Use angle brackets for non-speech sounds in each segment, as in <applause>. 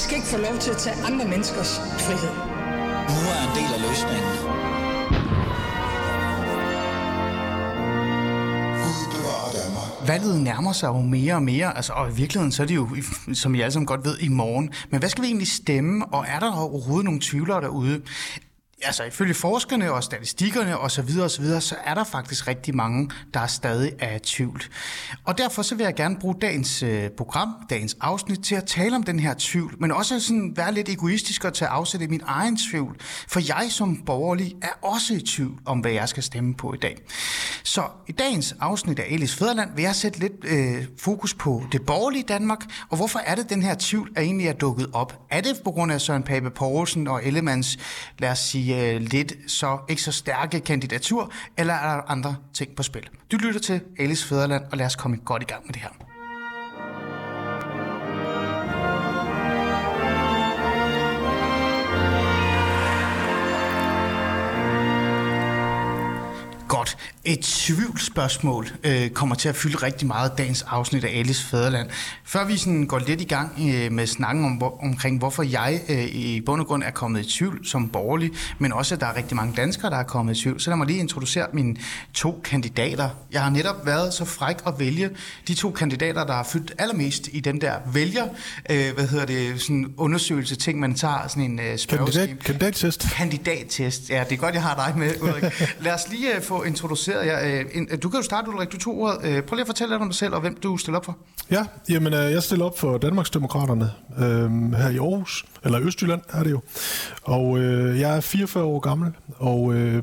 De skal ikke få lov til at tage andre menneskers frihed. Nu er en del af løsningen. Valget nærmer sig jo mere og mere, altså, og i virkeligheden så er det jo, som I alle sammen godt ved, i morgen. Men hvad skal vi egentlig stemme, og er der overhovedet nogle tvivlere derude? Altså ifølge forskerne og statistikkerne osv. Så, videre, og så, videre, så er der faktisk rigtig mange, der er stadig er i tvivl. Og derfor så vil jeg gerne bruge dagens øh, program, dagens afsnit, til at tale om den her tvivl, men også sådan være lidt egoistisk og tage afsæt i min egen tvivl. For jeg som borgerlig er også i tvivl om, hvad jeg skal stemme på i dag. Så i dagens afsnit af Elis Fæderland vil jeg sætte lidt øh, fokus på det borgerlige Danmark, og hvorfor er det, den her tvivl er egentlig er dukket op? Er det på grund af Søren Pape Poulsen og Ellemanns, lad os sige, øh, lidt så ikke så stærke kandidatur, eller er der andre ting på spil? Du lytter til Alice Fæderland, og lad os komme godt i gang med det her. Godt. Et tvivlsspørgsmål øh, kommer til at fylde rigtig meget dagens afsnit af Alice Fæderland. Før vi sådan går lidt i gang øh, med snakken om, hvor, omkring, hvorfor jeg øh, i bund og grund er kommet i tvivl som borgerlig, men også, at der er rigtig mange danskere, der er kommet i tvivl, så lad mig lige introducere mine to kandidater. Jeg har netop været så fræk at vælge de to kandidater, der har fyldt allermest i den der vælger, øh, hvad hedder det, sådan undersøgelse ting, man tager sådan en øh, Kandidat, kandidattest. Kandidattest. Ja, det er godt, jeg har dig med, Ulrik. <laughs> Lad os lige øh, få introduceret jer. Øh, du kan jo starte, Ulrik. Du tog ordet. Øh, prøv lige at fortælle lidt om dig selv, og hvem du stiller op for. Ja, jamen jeg stiller op for Danmarksdemokraterne øh, her i Aarhus, eller Østjylland er det jo. Og øh, jeg er 44 år gammel, og øh,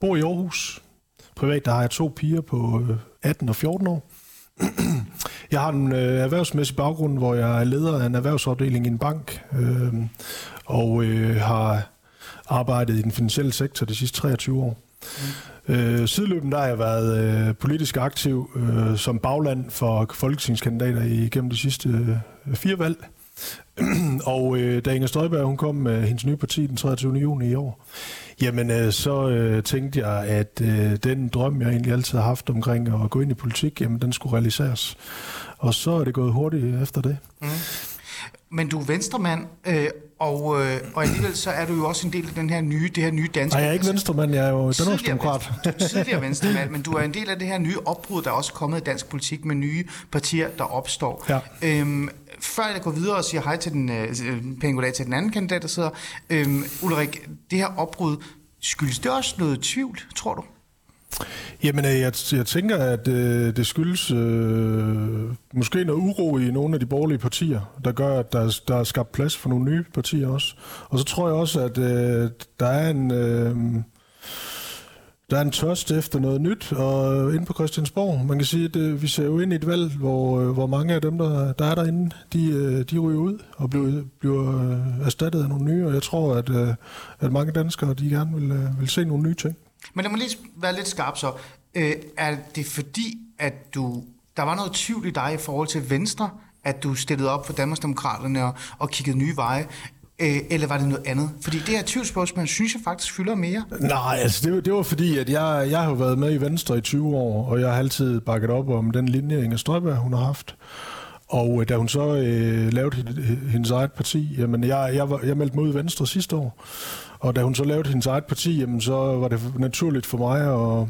bor i Aarhus. Privat der har jeg to piger på øh, 18 og 14 år. <clears throat> Jeg har en øh, erhvervsmæssig baggrund, hvor jeg er leder af en erhvervsafdeling i en bank, øh, og øh, har arbejdet i den finansielle sektor de sidste 23 år. Mm. Øh, sideløbende der har jeg været øh, politisk aktiv øh, som bagland for folketingskandidater igennem de sidste øh, fire valg. <clears throat> og øh, da Inger Støjberg hun kom med hendes nye parti den 23. juni i år, jamen øh, så øh, tænkte jeg, at øh, den drøm, jeg egentlig altid har haft omkring at gå ind i politik, jamen den skulle realiseres. Og så er det gået hurtigt efter det. Mm. Men du er venstremand, øh, og, øh, og alligevel så er du jo også en del af den her nye, det her nye danske... Nej, jeg er ikke venstremand, jeg er jo Danmarksdemokrat. Venstre, tidligere venstremand, men du er en del af det her nye opbrud, der er også kommet i dansk politik med nye partier, der opstår. Ja. Øhm, før jeg går videre og siger hej til den, øh, pæn goddag til den anden kandidat, der sidder. Øhm, Ulrik, det her opbrud, skyldes det også noget tvivl, tror du? Jamen, øh, jeg, jeg tænker, at øh, det skyldes øh, måske noget uro i nogle af de borgerlige partier, der gør, at der, der er skabt plads for nogle nye partier også. Og så tror jeg også, at øh, der er en... Øh, der er en tørst efter noget nyt og inde på Christiansborg. Man kan sige, at øh, vi ser jo ind i et valg, hvor, øh, hvor mange af dem, der, der er derinde, de, øh, de ryger ud og bliver, bliver øh, erstattet af nogle nye. Og jeg tror, at, øh, at mange danskere de gerne vil, vil se nogle nye ting. Men lad mig lige være lidt skarp så. Øh, er det fordi, at du der var noget tvivl i dig i forhold til Venstre, at du stillede op for Danmarksdemokraterne og, og kiggede nye veje? Øh, eller var det noget andet? Fordi det her tvivlsspørgsmål, synes jeg faktisk fylder mere. Nej, altså det, det var fordi, at jeg, jeg har været med i Venstre i 20 år, og jeg har altid bakket op om den linje, Inger Støjberg, hun har haft. Og øh, da hun så øh, lavede hendes eget parti, jamen jeg, jeg, var, jeg meldte mig ud i Venstre sidste år, og da hun så lavede hendes eget parti, jamen så var det naturligt for mig at,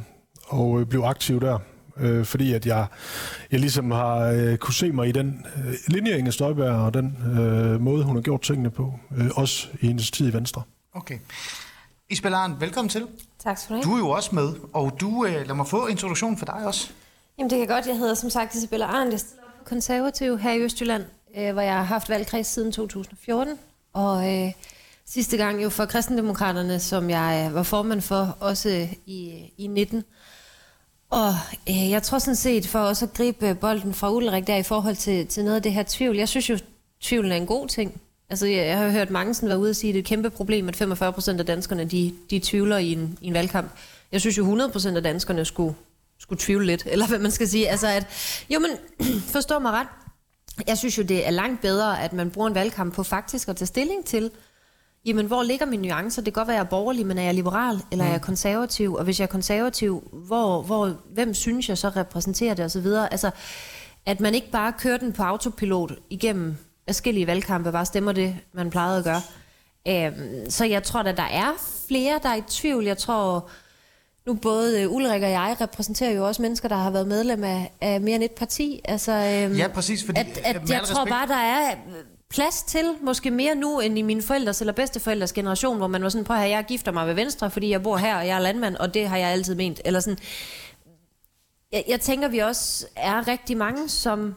at øh, blive aktiv der. Øh, fordi at jeg, jeg ligesom har øh, kunne se mig i den øh, linje, Inger Støjberg, og den øh, måde, hun har gjort tingene på. Øh, også i hendes tid i Venstre. Okay. Isabel Arndt, velkommen til. Tak skal du have. Du er jo også med, og du, øh, lad mig få introduktion for dig også. Jamen det kan godt. Jeg hedder som sagt Isabella Arndt. Jeg stiller op konservativ her i Østjylland, øh, hvor jeg har haft valgkreds siden 2014. Og øh, sidste gang jo for kristendemokraterne, som jeg øh, var formand for, også øh, i, i 19. Og øh, jeg tror sådan set, for også at gribe øh, bolden fra Ulrik der i forhold til, til noget af det her tvivl, jeg synes jo, tvivlen er en god ting. Altså, jeg, jeg har hørt mange sådan være ude og sige, at det er et kæmpe problem, at 45 procent af danskerne, de, de tvivler i en, i en valgkamp. Jeg synes jo, 100 procent af danskerne skulle, skulle tvivle lidt, <laughs> eller hvad man skal sige. Altså, at, jo, men <clears throat> forstår mig ret. Jeg synes jo, det er langt bedre, at man bruger en valgkamp på faktisk at tage stilling til, jamen hvor ligger mine nuancer? Det kan godt være, at jeg er borgerlig, men er jeg liberal, eller mm. er jeg konservativ? Og hvis jeg er konservativ, hvor, hvor, hvem synes jeg så repræsenterer det osv.? Altså, at man ikke bare kører den på autopilot igennem forskellige valgkampe bare stemmer det, man plejede at gøre. Øhm, så jeg tror, at der er flere, der er i tvivl. Jeg tror, nu både øh, Ulrik og jeg repræsenterer jo også mennesker, der har været medlem af, af mere end et parti. Altså, øhm, Ja, præcis, fordi, at, at jeg tror respekt- bare, der er plads til, måske mere nu end i mine forældres eller bedsteforældres generation, hvor man var sådan, prøv at jeg gifter mig med Venstre, fordi jeg bor her, og jeg er landmand, og det har jeg altid ment. Eller sådan. Jeg, jeg tænker, vi også er rigtig mange, som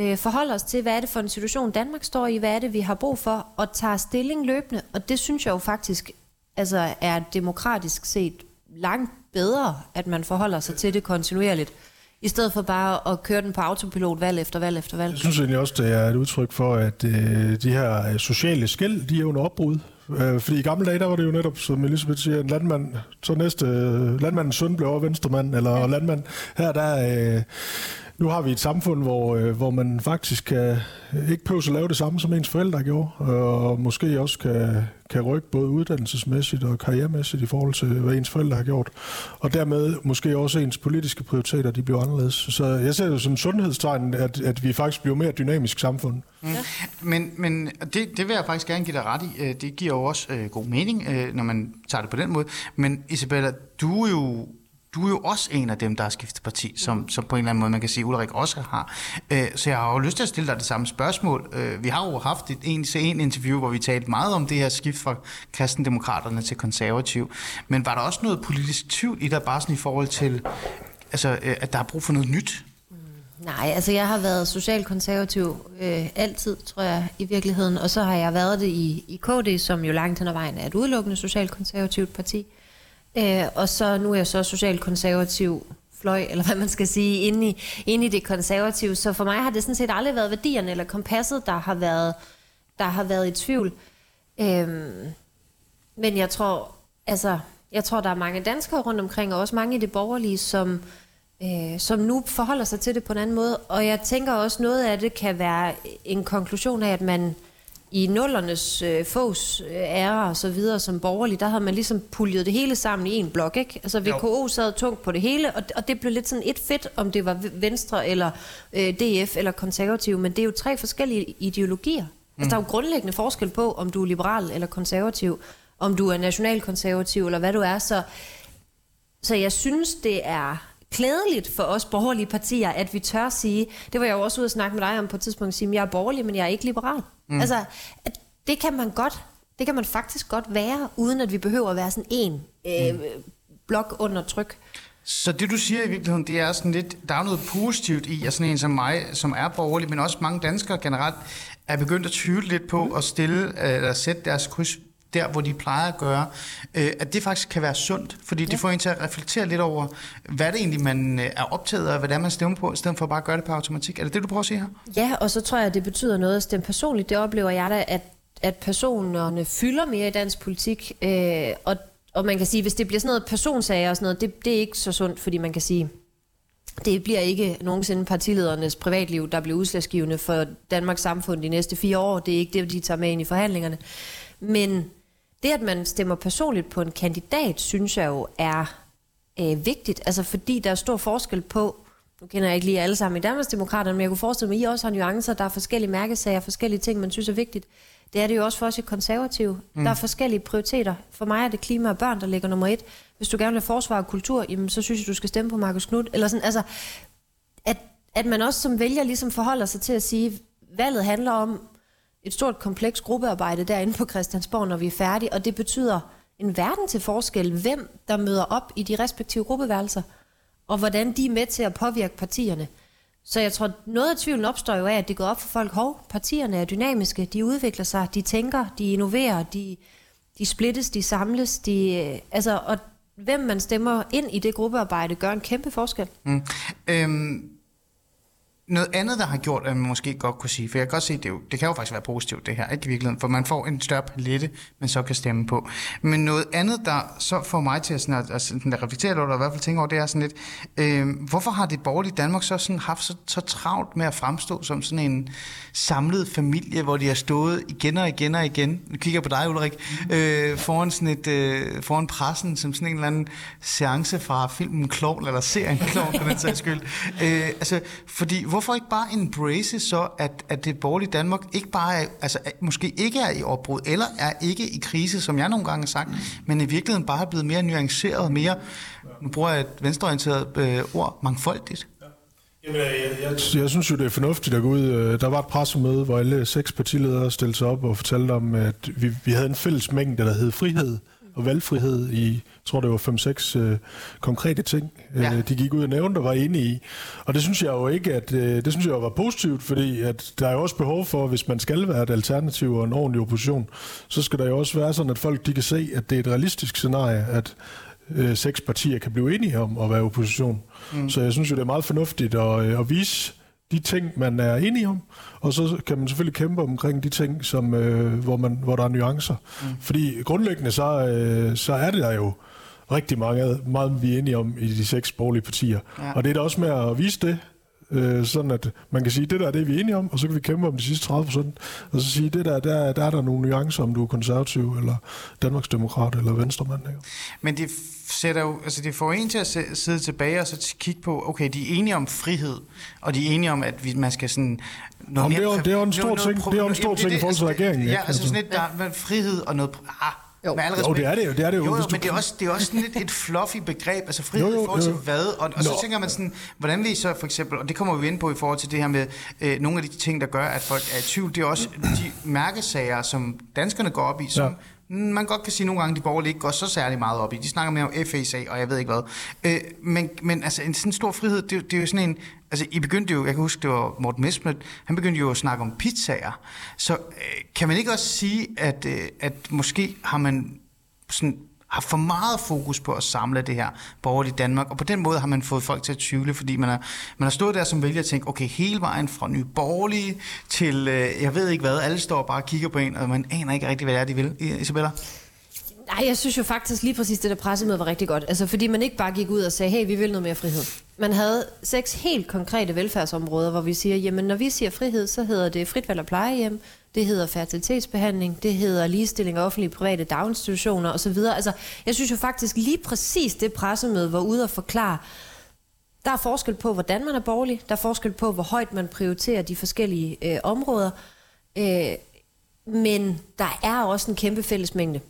øh, forholder os til, hvad er det for en situation, Danmark står i, hvad er det, vi har brug for, og tager stilling løbende. Og det synes jeg jo faktisk altså, er demokratisk set langt bedre, at man forholder sig til det kontinuerligt, i stedet for bare at køre den på autopilot valg efter valg efter valg. Jeg synes egentlig også, det er et udtryk for, at øh, de her øh, sociale skæld, de er jo en opbrud. Øh, fordi i gamle dage, der var det jo netop, som Elisabeth siger, en landmand, så næste øh, landmandens søn blev over venstremand, eller ja. landmand. Her der, øh, nu har vi et samfund, hvor, øh, hvor man faktisk kan, ikke behøver at lave det samme, som ens forældre gjorde, og måske også kan, kan rykke både uddannelsesmæssigt og karrieremæssigt i forhold til, hvad ens forældre har gjort. Og dermed måske også ens politiske prioriteter, de bliver anderledes. Så jeg ser det som et sundhedstegn, at, at vi faktisk bliver mere dynamisk samfund. Mm. Men, men det, det vil jeg faktisk gerne give dig ret i. Øh, det giver jo også øh, god mening, øh, når man tager det på den måde. Men Isabella, du er jo du er jo også en af dem, der har skiftet parti, som, som på en eller anden måde, man kan sige, Ulrik også har. Øh, så jeg har jo lyst til at stille dig det samme spørgsmål. Øh, vi har jo haft et en til en interview, hvor vi talte meget om det her skift fra kristendemokraterne til konservativ. Men var der også noget politisk tvivl i dig, bare sådan i forhold til, altså, øh, at der er brug for noget nyt? Nej, altså jeg har været socialkonservativ øh, altid, tror jeg, i virkeligheden. Og så har jeg været det i, i KD, som jo langt hen ad vejen er et udelukkende socialkonservativt parti. Øh, Øh, og så nu er jeg så socialkonservativ fløj, eller hvad man skal sige, inde i, inde i det konservative. Så for mig har det sådan set aldrig været værdierne eller kompasset, der har været, der har været i tvivl. Øhm, men jeg tror, altså, jeg tror, der er mange danskere rundt omkring, og også mange i det borgerlige, som, øh, som nu forholder sig til det på en anden måde. Og jeg tænker også, noget af det kan være en konklusion af, at man i nullernes øh, fås øh, ære og så videre som borgerlig, der havde man ligesom puljet det hele sammen i en blok, ikke? Altså VKO sad tungt på det hele, og, og det blev lidt sådan et fedt, om det var Venstre eller øh, DF eller konservativ, men det er jo tre forskellige ideologier. Mm. Altså der er jo grundlæggende forskel på, om du er liberal eller konservativ, om du er nationalkonservativ eller hvad du er, så, så jeg synes, det er klædeligt for os borgerlige partier, at vi tør sige, det var jeg jo også ude at snakke med dig om på et tidspunkt, sige, at jeg er borgerlig, men jeg er ikke liberal. Mm. Altså, at det kan man godt, det kan man faktisk godt være, uden at vi behøver at være sådan en øh, mm. blok under tryk. Så det du siger i virkeligheden, det er sådan lidt, der er noget positivt i, at sådan en som mig, som er borgerlig, men også mange danskere generelt, er begyndt at tvivle lidt på at stille, eller sætte deres kryds der, hvor de plejer at gøre, øh, at det faktisk kan være sundt, fordi ja. det får en til at reflektere lidt over, hvad det egentlig man øh, er optaget af, hvad det er, man stemmer på, i stedet for bare at gøre det på automatik. Er det det, du prøver at sige her? Ja, og så tror jeg, at det betyder noget at stemme personligt. Det oplever jeg da, at, at personerne fylder mere i dansk politik, øh, og, og man kan sige, hvis det bliver sådan noget personsager og sådan noget, det, det er ikke så sundt, fordi man kan sige, det bliver ikke nogensinde partiledernes privatliv, der bliver udslagsgivende for Danmarks samfund de næste fire år. Det er ikke det, de tager med ind i forhandlingerne. Men det, at man stemmer personligt på en kandidat, synes jeg jo er øh, vigtigt. Altså fordi der er stor forskel på, nu kender jeg ikke lige alle sammen i Danmarksdemokraterne, men jeg kunne forestille mig, at I også har nuancer, der er forskellige mærkesager, forskellige ting, man synes er vigtigt. Det er det jo også for os i konservative. Mm. Der er forskellige prioriteter. For mig er det klima og børn, der ligger nummer et. Hvis du gerne vil forsvare kultur, jamen, så synes jeg, du skal stemme på Markus Knudt. Eller sådan, altså, at, at man også som vælger ligesom forholder sig til at sige, valget handler om et stort kompleks gruppearbejde derinde på Christiansborg, når vi er færdige, og det betyder en verden til forskel, hvem der møder op i de respektive gruppeværelser, og hvordan de er med til at påvirke partierne. Så jeg tror, noget af tvivlen opstår jo af, at det går op for folk, hov, partierne er dynamiske, de udvikler sig, de tænker, de innoverer, de, de splittes, de samles, de, øh, altså, og hvem man stemmer ind i det gruppearbejde, gør en kæmpe forskel. Mm. Øhm, noget andet, der har gjort, at man måske godt kunne sige, for jeg kan godt se, det, jo, det kan jo faktisk være positivt det her, ikke i virkeligheden, for man får en større palette, man så kan stemme på. Men noget andet, der så får mig til at, sådan at, at, sådan at reflektere lidt, eller i hvert fald tænke over, det er sådan lidt, øh, hvorfor har det borgerlige Danmark så sådan haft så, så travlt med at fremstå som sådan en samlet familie, hvor de har stået igen og igen og igen, nu kigger jeg på dig, Ulrik, øh, foran, sådan et, øh, foran pressen, som sådan en eller anden seance fra filmen Klovn, eller serien Klovn, for den sags skyld. Øh, altså, fordi, hvorfor ikke bare embrace så, at, at det borgerlige Danmark ikke bare er, altså, måske ikke er i opbrud, eller er ikke i krise, som jeg nogle gange har sagt, men i virkeligheden bare er blevet mere nuanceret, mere, nu bruger jeg et venstreorienteret øh, ord, mangfoldigt. Jamen, jeg, jeg, jeg synes jo, det er fornuftigt at gå ud. øh, Der var et pressemøde, hvor alle seks partiledere stillede sig op og fortalte om, at vi, vi havde en fælles mængde, der hed frihed og valgfrihed i, jeg tror det var 5-6 øh, konkrete ting, ja. Ja. øh, de gik ud og nævnte og var enige i. Og det synes jeg jo ikke, at øh, det synes jeg jo var positivt, fordi at der er jo også behov for, hvis man skal være et alternativ og en ordentlig opposition, så skal der jo også være sådan, at folk de kan se, at det er et realistisk scenarie, at øh, seks partier kan blive enige om at være opposition. Mm. Så jeg synes jo, det er meget fornuftigt at, øh, at vise de ting, man er enige om, og så kan man selvfølgelig kæmpe omkring de ting, som, øh, hvor, man, hvor der er nuancer. Mm. Fordi grundlæggende så, øh, så er det der jo rigtig mange, meget, vi er enige om i de seks borgerlige partier. Ja. Og det er da også med at vise det, øh, sådan at man kan sige, det der er det, vi er enige om, og så kan vi kæmpe om de sidste 30 procent, og så sige, det der, der, der er der nogle nuancer, om du er konservativ, eller Danmarksdemokrat, eller venstremand. Ikke? Men det sætter jo, altså det får en til at sidde tilbage og så kigge på, okay, de er enige om frihed, og de er enige om, at vi, man skal sådan... noget Jamen, det er det er en stor ting- det er en stor ting i forhold til altså, regeringen, Ja, altså Altså. sådan lidt, der er frihed og noget... Ah, Jo. med Jo, det er det jo, det er det jo. Jo, jo men det er også, det er også sådan lidt et fluffy begreb, altså frihed Jo, jo, i forhold til jo. hvad, og, og så tænker man sådan, hvordan vil I så for eksempel, og det kommer vi ind på i forhold til det her med øh, nogle af de ting, der gør, at folk er i tvivl, det er også de mærkesager, som danskerne går op i, som Ja. Man godt kan sige, nogle gange de borgerlige ikke går så særlig meget op i. De snakker mere om FSA, og jeg ved ikke hvad. Øh, men, men altså, en sådan stor frihed, det, det er jo sådan en... Altså, I begyndte jo, jeg kan huske, det var Morten Messerschmidt, han begyndte jo at snakke om pizzaer. Så øh, kan man ikke også sige, at, øh, at måske har man sådan har for meget fokus på at samle det her borgerlige Danmark, og på den måde har man fået folk til at tvivle, fordi man har, man har stået der som vælger og tænkt, okay, hele vejen fra nye borgerlige til, øh, jeg ved ikke hvad, alle står bare og kigger på en, og man aner ikke rigtig, hvad det er, de vil. Isabella? Nej, jeg synes jo faktisk lige præcis, det der pressemøde var rigtig godt. Altså, fordi man ikke bare gik ud og sagde, hey, vi vil noget mere frihed. Man havde seks helt konkrete velfærdsområder, hvor vi siger, jamen når vi siger frihed, så hedder det frit valg og plejehjem, det hedder fertilitetsbehandling, det hedder ligestilling af offentlige private daginstitutioner osv. Altså, jeg synes jo faktisk lige præcis det pressemøde var ude og forklare, der er forskel på, hvordan man er borgerlig, der er forskel på, hvor højt man prioriterer de forskellige øh, områder, øh, men der er også en kæmpe fællesmængde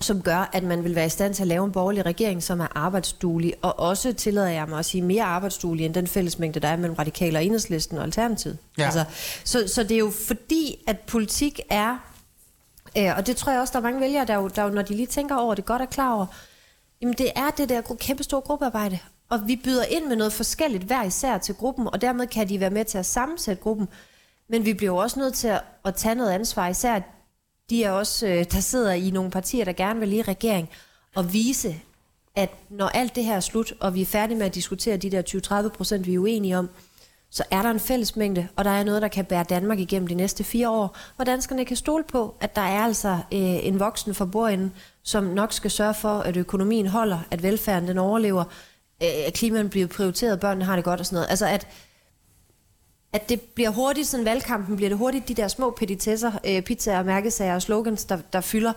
som gør, at man vil være i stand til at lave en borgerlig regering, som er arbejdsduelig, og også tillader jeg mig at sige mere arbejdsduelig end den fællesmængde, der er mellem radikaler og enhedslisten og alternativet. Ja. Altså, så, så det er jo fordi, at politik er, øh, og det tror jeg også, der er mange vælgere, der jo, der jo, når de lige tænker over det, godt er klar over, jamen det er det der kæmpe store gruppearbejde, og vi byder ind med noget forskelligt hver især til gruppen, og dermed kan de være med til at sammensætte gruppen, men vi bliver jo også nødt til at, at tage noget ansvar, især de er også, øh, der sidder i nogle partier, der gerne vil i regering, og vise, at når alt det her er slut, og vi er færdige med at diskutere de der 20-30 procent, vi er uenige om, så er der en fællesmængde, og der er noget, der kan bære Danmark igennem de næste fire år, hvor danskerne kan stole på, at der er altså øh, en voksen for bordenden, som nok skal sørge for, at økonomien holder, at velfærden den overlever, øh, at klimaet bliver prioriteret, børnene har det godt og sådan noget. Altså at, at det bliver hurtigt, sådan valgkampen bliver det hurtigt, de der små petitesser, øh, pizzaer, mærkesager og slogans, der, der fylder.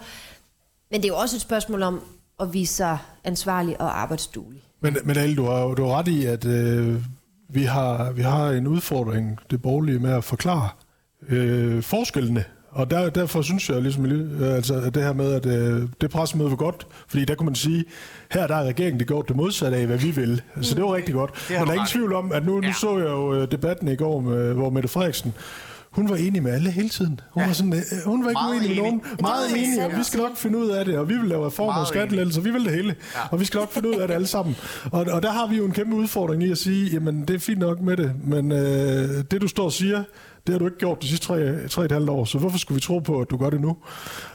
Men det er jo også et spørgsmål om at vise sig ansvarlig og arbejdsduelig. Men, men Ale, du har, du har ret i, at øh, vi, har, vi har en udfordring, det borgerlige, med at forklare øh, forskellene. Og der, derfor synes jeg ligesom, øh, altså, at det her med, at øh, det pressemøde var godt, fordi der kunne man sige, her der er regeringen det gjort det modsatte af, hvad vi vil. Så det var rigtig godt. har Men der er ingen tvivl om, at nu, nu Ja. så jeg jo øh, debatten i går, med, hvor Mette Frederiksen, hun var enig med alle hele tiden. Hun, Ja. var, sådan, øh, hun var ikke Meget uenig med enig. nogen. Meget var enig, sandt og vi skal nok finde ud af det, og vi vil lave reformer og Meget enig. skattelettelser, vi vil det hele. Ja. Og vi skal nok finde ud af det alle sammen. Og, og der har vi jo en kæmpe udfordring i at sige, jamen det er fint nok med det, men øh, det du står og siger, det har du ikke gjort de sidste tre, tre et halvt år, så hvorfor skulle vi tro på, at du gør det nu?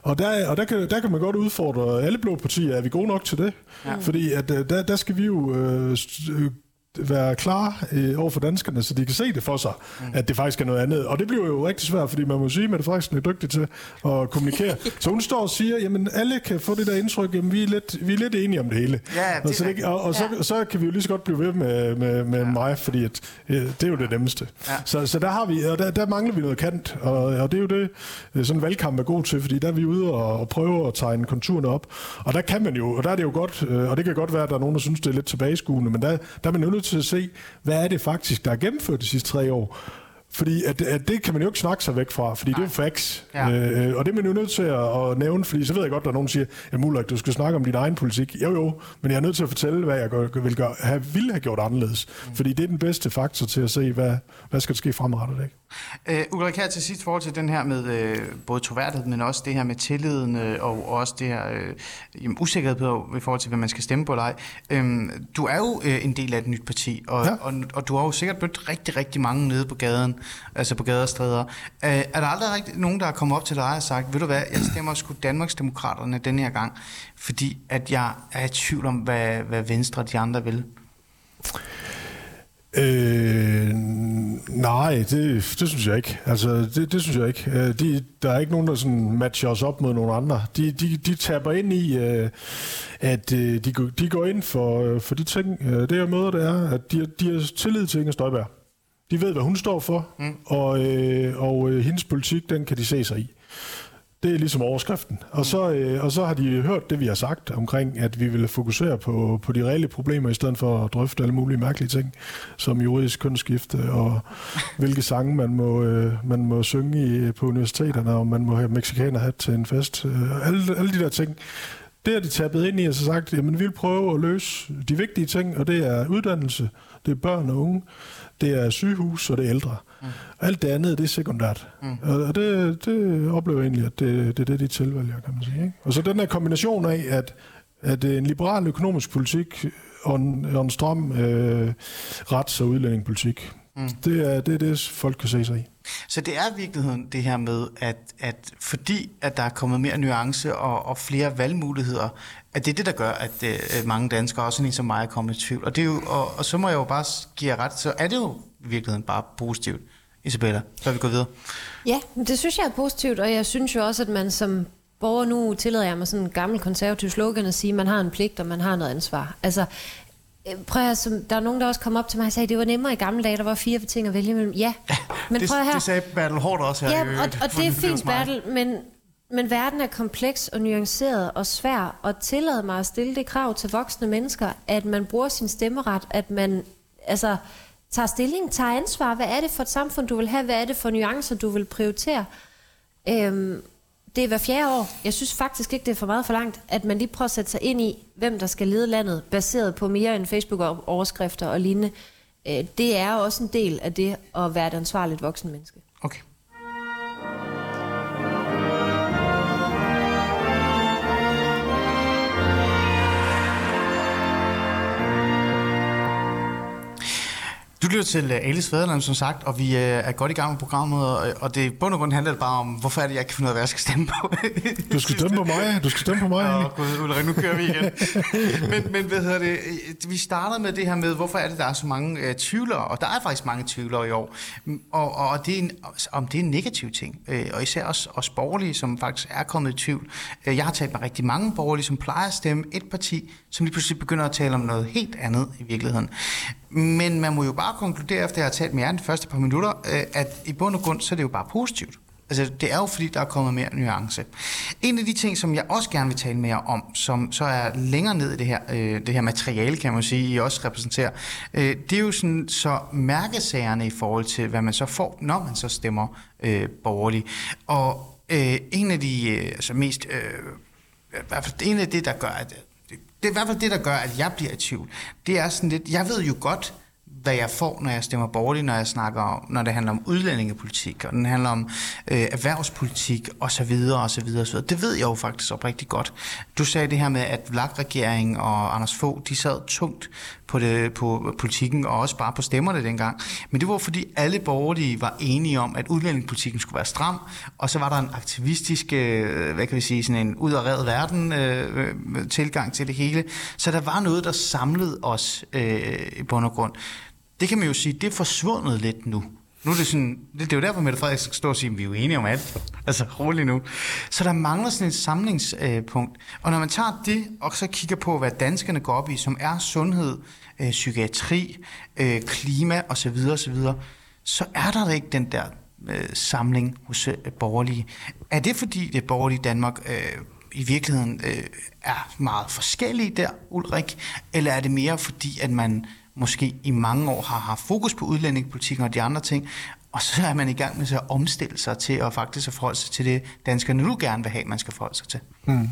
Og der, og der, kan, der kan man godt udfordre alle blå partier, er vi gode nok til det? Ja. Fordi at, øh, der, der skal vi jo øh, øh, være klar øh, over for danskerne, så de kan se det for sig, mm. at det faktisk er noget andet. Og det bliver jo rigtig svært, fordi man må sige, at Mette Frederiksen er dygtig til at kommunikere. <laughs> så hun står og siger, jamen alle kan få det der indtryk, jamen vi er lidt, vi er lidt enige om det hele. Ja, det og så, det, og, og så, Ja. så kan vi jo lige så godt blive ved med, med, med ja. mig, fordi at, øh, det er jo det nemmeste. Ja. Så, så der har vi, og der, der mangler vi noget kant, og, og det er jo det, øh, sådan en valgkamp er god til, fordi der er vi ude og, og prøve at tegne konturerne op, og der kan man jo, og der er det jo godt, øh, og det kan godt være, at der er nogen, der synes, det er lidt tilbageskuende, men der, der er man jo nødt nødt til at se, hvad er det faktisk, der er gennemført de sidste tre år. Fordi at, at det kan man jo ikke snakke sig væk fra, fordi Nej. det er jo facts. Ja. Øh, og det er man jo nødt til at, at nævne, fordi så ved jeg godt, at der er nogen, der siger, at Mulrik, du skal snakke om din egen politik. Jo jo, men jeg er nødt til at fortælle, hvad jeg gør, vil gøre, have, ville have gjort anderledes. Mm. Fordi det er den bedste faktor til at se, hvad, hvad skal der ske fremadrettet. Ikke? Uh, Ulrik, her til sidst forhold til den her med uh, både troværdighed, men også det her med tilliden, uh, og også det her uh, usikkerhed på, i forhold til, hvad man skal stemme på eller ej. Uh, du er jo uh, en del af et nyt parti, og, ja. og, og, og du har jo sikkert mødt rigtig, rigtig mange nede på gaden, altså på gader og stræder. Uh, er der aldrig rigtig nogen, der er kommet op til dig og sagt, ved du hvad, jeg stemmer sgu Danmarksdemokraterne den her gang, fordi at jeg er i tvivl om, hvad, hvad Venstre og de andre vil? Øh, nej, det, det synes jeg ikke. Altså, det, det synes jeg ikke. Øh, de, der er ikke nogen, der sådan matcher os op mod nogle andre. De, de, de taber ind i, øh, at øh, de, de går ind for, for de ting. Det jeg møder, det er, at de, de har tillid til Inger Støjberg. De ved, hvad hun står for, mm. og, og hendes politik, den kan de se sig i. Det er ligesom overskriften. Og så, øh, og så har de hørt det, vi har sagt omkring, at vi vil fokusere på, på de reelle problemer, i stedet for at drøfte alle mulige mærkelige ting, som juridisk kønsskifte, og <laughs> hvilke sange man må, øh, man må synge i, på universiteterne, og man må have mexikanerhat til en fest. Øh, alle, alle de der ting. Det har de tabet ind i og så sagt, at vi vil prøve at løse de vigtige ting, og det er uddannelse, det er børn og unge, det er sygehus, og det er ældre. Mm. Alt det andet, det er sekundært. Mm. Og det, det oplever jeg egentlig, at det, det er det, de tilvælger, kan man sige. Ikke? Og så den her kombination af, at, at en liberal økonomisk politik og en, og en stram øh, rets- og udlændingepolitik, mm. det, er, det er det, folk kan se sig i. Så det er i virkeligheden det her med, at, at fordi at der er kommet mere nuance og, og flere valgmuligheder, at det er det, der gør, at øh, mange danskere, også en som mig, er kommet i tvivl. Og, det er jo, og, og så må jeg jo bare give jer ret, så er det jo i virkeligheden bare positivt. Isabella, så vi gå videre. Ja, det synes jeg er positivt, og jeg synes jo også, at man som borger nu tillader jeg mig sådan en gammel konservativ slogan at sige, at man har en pligt, og man har noget ansvar. Altså, øh, prøv at, som, der er nogen, der også kom op til mig og sagde, at det var nemmere i gamle dage, der var fire ting at vælge mellem. Ja, men det, prøv her. Det sagde Bertel Hård også her. Ja, og, og det er fint, Bertel, men, men verden er kompleks og nuanceret og svær, og tillad mig at stille det krav til voksne mennesker, at man bruger sin stemmeret, at man, altså, tager stilling, tager ansvar. Hvad er det for et samfund, du vil have? Hvad er det for nuancer, du vil prioritere? Øhm, det er hver fjerde år. Jeg synes faktisk ikke, det er for meget for langt, at man lige prøver at sætte sig ind i, hvem der skal lede landet, baseret på mere end Facebook-overskrifter og lignende. Øh, det er også en del af det at være et ansvarligt voksen menneske. Du lytter til uh, Alice Fæderland, som sagt, og vi uh, er godt i gang med programmet, og, og det bund og grund handler det bare om, hvorfor er det, jeg ikke kan finde ud af, hvad jeg skal stemme på. <laughs> du skal stemme på mig, du skal stemme på mig. Åh, gud, Ulrik, nu kører vi igen. <laughs> men, men hvad hedder det, vi starter med det her med, hvorfor er det, der er så mange uh, tvivlere, og der er faktisk mange tvivlere i år, og, og, det er en, om det er en negativ ting, uh, og især os, os borgerlige, som faktisk er kommet i tvivl. Jeg har talt med rigtig mange borgerlige, som plejer at stemme et parti, som lige pludselig begynder at tale om noget helt andet i virkeligheden. Men man må jo bare konkludere, efter jeg har talt med jer de første par minutter, øh, at i bund og grund, så er det jo bare positivt. Altså, det er jo fordi, der er kommet mere nuance. En af de ting, som jeg også gerne vil tale mere om, som så er længere ned i det her, øh, det her materiale, kan man sige, I også repræsenterer, øh, det er jo sådan så mærkesagerne i forhold til, hvad man så får, når man så stemmer øh, borgerligt. Og øh, en af de øh, altså mest... Øh, i hvert fald en af det, der gør, at det er i hvert fald det, der gør, at jeg bliver i tvivl. Det er sådan lidt, jeg ved jo godt, hvad jeg får, når jeg stemmer borgerligt, når jeg snakker om, når det handler om udlændingepolitik, og den handler om øh, erhvervspolitik osv. osv. osv. Det ved jeg jo faktisk oprigtigt godt. Du sagde det her med, at VLAG-regeringen og Anders Fogh, de sad tungt på, det, på politikken, og også bare på stemmerne dengang. Men det var fordi alle borgerlige var enige om, at udlændingepolitikken skulle være stram, og så var der en aktivistisk, øh, hvad kan vi sige, sådan en ud verden øh, øh, tilgang til det hele. Så der var noget, der samlede os øh, i bund og grund det kan man jo sige, det er forsvundet lidt nu. Nu er det sådan, det, det er jo derfor, Mette Frederiksen står og siger, at vi er jo enige om alt. <laughs> Altså, roligt nu. Så der mangler sådan et samlingspunkt. Og når man tager det, og så kigger på, hvad danskerne går op i, som er sundhed, øh, psykiatri, øh, klima osv., osv., så er der ikke den der øh, samling hos øh, borgerlige. Er det fordi det borgerlige Danmark øh, i virkeligheden øh, er meget forskellige der, Ulrik? Eller er det mere fordi, at man måske i mange år har haft fokus på udlændingepolitikken og de andre ting, og så er man i gang med så at omstille sig til at faktisk at forholde sig til det, danskerne nu gerne vil have, man skal forholde sig til? Hmm.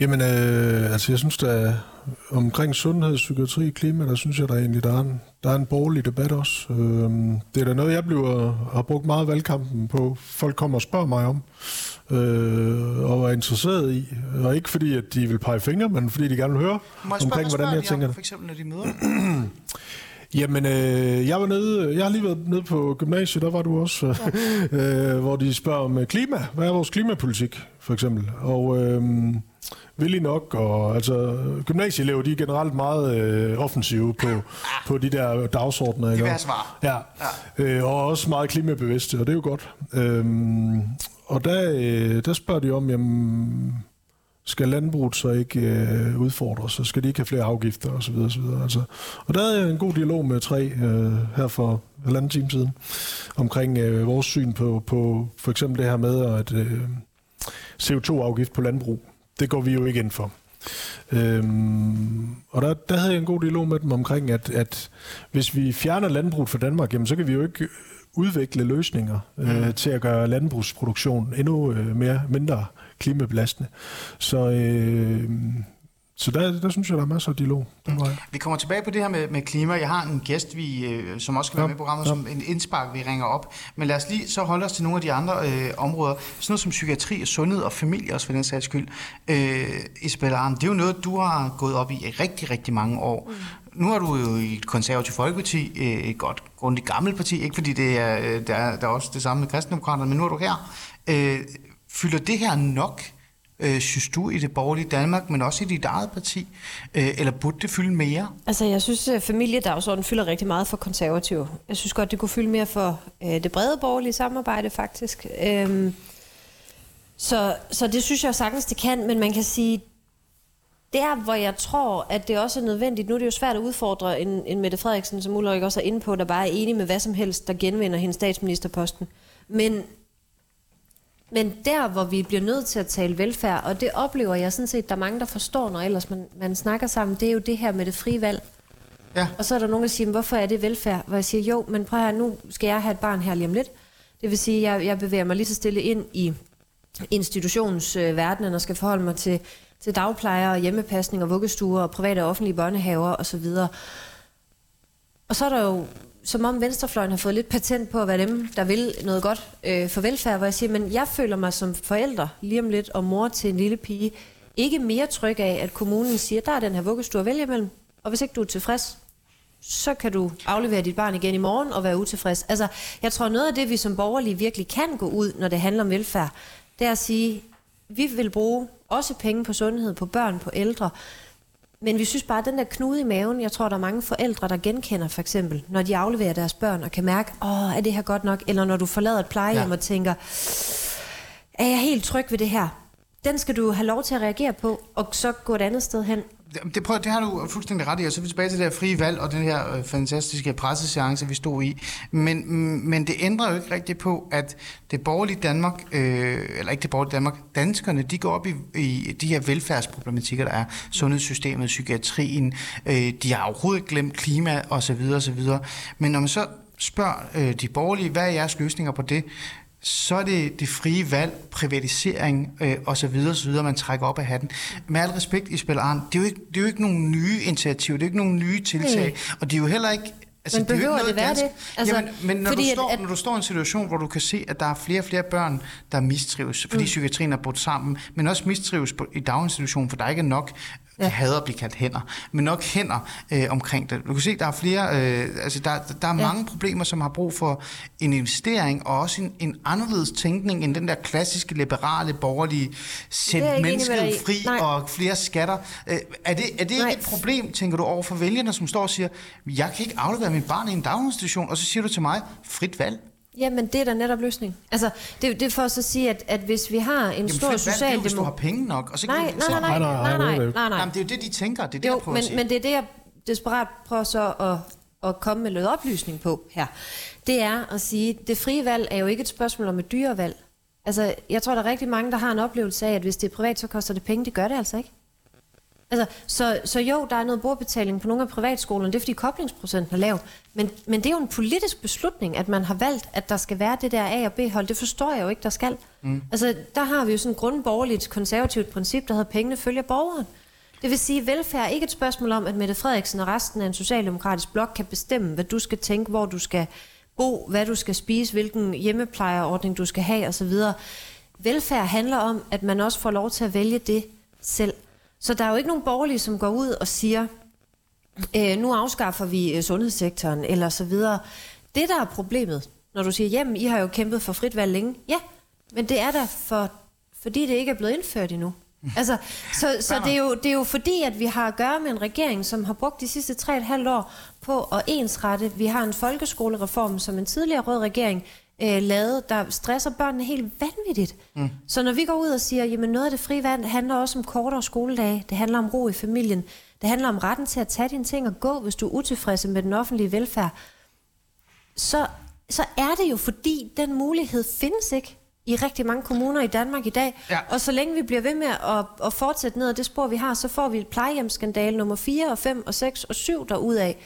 Jamen, øh, altså jeg synes, der omkring sundhed, psykiatri, klima, der synes jeg, der egentlig der er en, der er en borgerlig debat også. Øh, det er da noget, jeg bliver, har brugt meget valgkampen på. Folk kommer og spørger mig om, øh, og er interesseret i. Og ikke fordi, at de vil pege fingre, men fordi de gerne vil høre Må jeg omkring, hvordan jeg tænker om, for eksempel, når de møder? <clears throat> Jamen, øh, jeg var nede, jeg har lige været nede på gymnasiet, der var du også, ja. <laughs> øh, hvor de spørger om øh, klima. Hvad er vores klimapolitik, for eksempel? Og øh, villig nok, og altså, gymnasieelever, de er generelt meget øh, offensive på, på de der dagsordner. De ikke? vil svar. Ja, ja. Øh, og også meget klimabevidste, og det er jo godt. Øhm, og der, øh, der spørger de om, jamen, skal landbruget så ikke øh, udfordres, så skal de ikke have flere afgifter osv. osv. Altså, og der havde jeg en god dialog med tre øh, her for halvanden time siden, omkring øh, vores syn på, på for eksempel det her med, at øh, CO2-afgift på landbrug, det går vi jo ikke ind for. Øhm, og der, der havde jeg en god dialog med dem omkring, at, at hvis vi fjerner landbruget fra Danmark, jamen, så kan vi jo ikke udvikle løsninger øh, til at gøre landbrugsproduktion endnu øh, mere mindre klimabelastende. Så, øh, så der, der synes jeg, der er masser af dialog. Den vej. Vi kommer tilbage på det her med, med klima. Jeg har en gæst, vi, øh, som også skal være Ja, med i programmet, ja. som en indspark, vi ringer op. Men lad os lige så holde os til nogle af de andre øh, områder. Sådan noget som psykiatri, sundhed og familie også for den sags skyld. Øh, Isabella Arndt, det er jo noget, du har gået op i i rigtig, rigtig mange år. Mm. Nu er du jo i et konservativt folkeparti, øh, et godt, grundigt gammelt parti, ikke fordi det er, øh, der, er, der er også det samme med kristendemokraterne, men nu er du her. Øh, fylder det her nok øh, synes du, i det borgerlige Danmark, men også i dit eget parti? Øh, eller burde det fylde mere? Altså, jeg synes, øh, at familiedagsordenen fylder rigtig meget for konservative. Jeg synes godt, det kunne fylde mere for øh, det brede borgerlige samarbejde, faktisk. Øh, så, så det synes jeg sagtens, det kan, men man kan sige, der hvor jeg tror, at det også er nødvendigt, nu er det jo svært at udfordre en, en Mette Frederiksen, som Ulrik også er inde på, der bare er enig med hvad som helst, der genvinder hendes statsministerposten. Men men der, hvor vi bliver nødt til at tale velfærd, og det oplever jeg sådan set, der er mange, der forstår, når ellers man, man snakker sammen, det er jo det her med det frie valg. Ja. Og så er der nogen, der siger, "Men hvorfor er det velfærd? Hvor jeg siger, jo, men prøv her, nu skal jeg have et barn her lige om lidt. Det vil sige, at jeg, jeg bevæger mig lige så stille ind i institutionsverdenen og skal forholde mig til, til dagplejere, og hjemmepasning og vuggestuer og private og offentlige børnehaver osv. Og så er der jo, som om venstrefløjen har fået lidt patent på at være dem, der vil noget godt øh, for velfærd, hvor jeg siger, men jeg føler mig som forælder lige om lidt, og mor til en lille pige, ikke mere tryg af, at kommunen siger, der er den her vuggestue at vælge imellem, og hvis ikke du er tilfreds, så kan du aflevere dit barn igen i morgen og være utilfreds. Altså, jeg tror noget af det, vi som borgerlige virkelig kan gå ud, når det handler om velfærd, det er at sige, vi vil bruge også penge på sundhed, på børn, på ældre, men vi synes bare, at den der knude i maven, jeg tror, der er mange forældre, der genkender for eksempel, når de afleverer deres børn og kan mærke, åh, er det her godt nok? Eller når du forlader et plejehjem Ja. og tænker, er jeg helt tryg ved det her? Den skal du have lov til at reagere på, og så gå et andet sted hen. Det, prøver, prøv, det har du fuldstændig ret i, og så er vi tilbage til det her frie valg og den her øh, fantastiske presseseance, vi stod i. Men, mm, men det ændrer jo ikke rigtigt på, at det borgerlige Danmark, øh, eller ikke det borgerlige Danmark, danskerne, de går op i, i de her velfærdsproblematikker, der er sundhedssystemet, psykiatrien, øh, de har overhovedet glemt klima osv. osv. Men når man så spørger øh, de borgerlige, hvad er jeres løsninger på det, så er det det frie valg, privatisering øh, og så videre, så videre, man trækker op af hatten. Med al respekt, Isabel Arndt, det er jo ikke, det er jo ikke nogen nye initiativer, det er jo ikke nogen nye tiltag, og det er jo heller ikke Altså, Men det er jo ikke behøver noget det være dansk. det? Altså, Jamen, men når du, fordi at- står, at- når du står i en situation, hvor du kan se, at der er flere og flere børn, der mistrives, fordi mm. psykiatrien er brudt sammen, men også mistrives på, i daginstitutionen, for der ikke er nok ja. Ja. hader at blive kaldt hænder, men nok hænder øh, omkring det. Du kan se, der er flere, øh, altså der, der er Ja. mange problemer, som har brug for en investering, og også en, en anderledes tænkning end den der klassiske, liberale, borgerlige, sæt jeg enig mennesket fri Nej. og flere skatter. Øh, er det, er det ikke et problem, tænker du, over for vælgerne, som står og siger, jeg kan ikke aflevere mit barn i en daginstitution, og så siger du til mig, frit valg. Jamen, det er da netop løsning. Altså, det, det er for at sige, at, at hvis vi har en Jamen, stor det er jo, hvis du har penge nok. Og så kan Nej, du, nej, nej, nej, Nej, nej, nej, nej, nej, det er nej, nej. Jamen, det er jo det, de tænker. Det er det, jeg Jo, men, at sige. men det er det, jeg desperat prøver så at, at komme med noget oplysning på her. Det er at sige, det frie valg er jo ikke et spørgsmål om et dyrevalg. Altså, jeg tror, der er rigtig mange, der har en oplevelse af, at hvis det er privat, så koster det penge. Det gør det altså ikke. Altså, så, så jo, der er noget brugerbetaling på nogle af privatskolerne, det er fordi koblingsprocenten er lav. Men, men det er jo en politisk beslutning, at man har valgt, at der skal være det der A- og B-hold. Det forstår jeg jo ikke, der skal. Mm. Altså, der har vi jo sådan et grundborgerligt konservativt princip, der hedder, pengene følger borgeren. Det vil sige, at velfærd er ikke et spørgsmål om, at Mette Frederiksen og resten af en socialdemokratisk blok kan bestemme, hvad du skal tænke, hvor du skal bo, hvad du skal spise, hvilken hjemmeplejerordning du skal have osv. Velfærd handler om, at man også får lov til at vælge det selv. Så der er jo ikke nogen borgerlige, som går ud og siger, øh, nu afskaffer vi øh, sundhedssektoren, eller så videre. Det, der er problemet, når du siger, jamen, I har jo kæmpet for frit valg længe. Ja, men det er der, for, fordi det ikke er blevet indført endnu. <laughs> Altså, så så det, er jo, det er jo fordi, at vi har at gøre med en regering, som har brugt de sidste tre et halvt år på at ensrette. Vi har en folkeskolereform, som en tidligere rød regering øh, lavede, der stresser børnene helt vanvittigt. Mm. Så når vi går ud og siger, jamen noget af det frie vand handler også om kortere skoledage, det handler om ro i familien, det handler om retten til at tage dine ting og gå, hvis du er utilfreds med den offentlige velfærd, så, så er det jo fordi, den mulighed findes ikke i rigtig mange kommuner i Danmark i dag. Ja. Og så længe vi bliver ved med at, at fortsætte ned ad det spor, vi har, så får vi et plejehjemsskandale nummer 4 og 5 og 6 og 7 derudaf.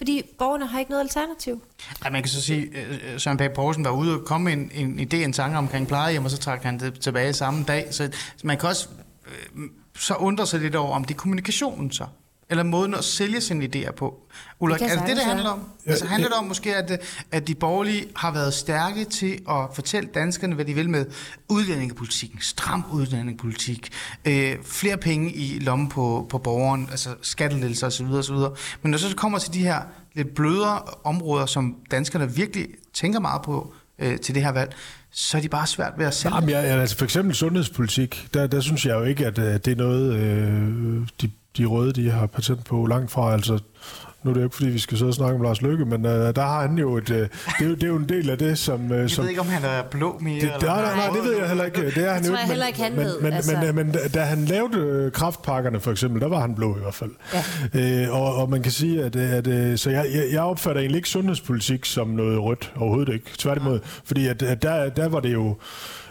Fordi borgerne har ikke noget alternativ. Ja, man kan så sige, at Søren Pape Poulsen var ude og komme med en, en idé, en tanke omkring plejehjem, og så trak han det tilbage samme dag. Så man kan også øh, så undre sig lidt over, om det er kommunikationen så eller måden at sælge sine idéer på. Ulrik, det er det det, det handler om? Ja, altså handler det om måske, at, at de borgerlige har været stærke til at fortælle danskerne, hvad de vil med udlændingepolitikken, stram udlændingepolitik, øh, flere penge i lommen på, på borgeren, altså skattelettelser osv. osv. Men når så kommer til de her lidt blødere områder, som danskerne virkelig tænker meget på øh, til det her valg, så er de bare svært ved at sælge. Jamen, ja, altså for eksempel sundhedspolitik, der, der synes jeg jo ikke, at, at det er noget, øh, de de røde de har patent på langt fra. Altså, nu er det jo ikke, fordi vi skal sidde og snakke om Lars Lykke, men uh, der har han jo et... Uh, det, er jo, det er jo en del af det, som... Uh, jeg som, ved ikke, om han er blå mere. Det, eller nej, nej, nej, det ved jeg heller ikke. Det er han tror jo jeg heller ikke, han men, ved. Men, altså. men, men, men da han lavede kraftpakkerne, for eksempel, der var han blå i hvert fald. Ja. Uh, og, og man kan sige, at... at så jeg, jeg, jeg opfatter egentlig ikke sundhedspolitik som noget rødt. Overhovedet ikke. Tværtimod. Ja. Fordi at, at der, der var det jo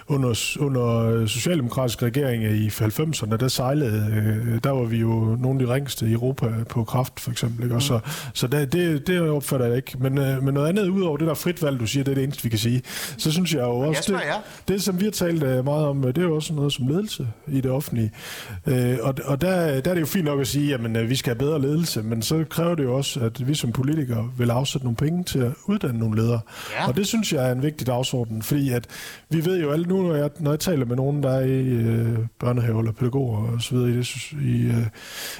under, under socialdemokratisk regering i 90'erne, der sejlede, øh, der var vi jo nogle af de ringste i Europa på kraft, for eksempel. Ikke? Og så så det, det, det opfatter jeg ikke. Men, øh, men noget andet ud over det der frit valg, du siger, det er det eneste, vi kan sige. Så synes jeg jo også, det, det som vi har talt øh, meget om, det er jo også noget som ledelse i det offentlige. Og, og der, der er det jo fint nok at sige, at vi skal have bedre ledelse, men så kræver det jo også, at vi som politikere vil afsætte nogle penge til at uddanne nogle ledere. Ja. Og det synes jeg er en vigtig dagsorden, fordi at vi ved jo alle nu, når jeg, når jeg taler med nogen, der er i øh, børnehaver eller pædagoger og så videre, i, det, i, øh,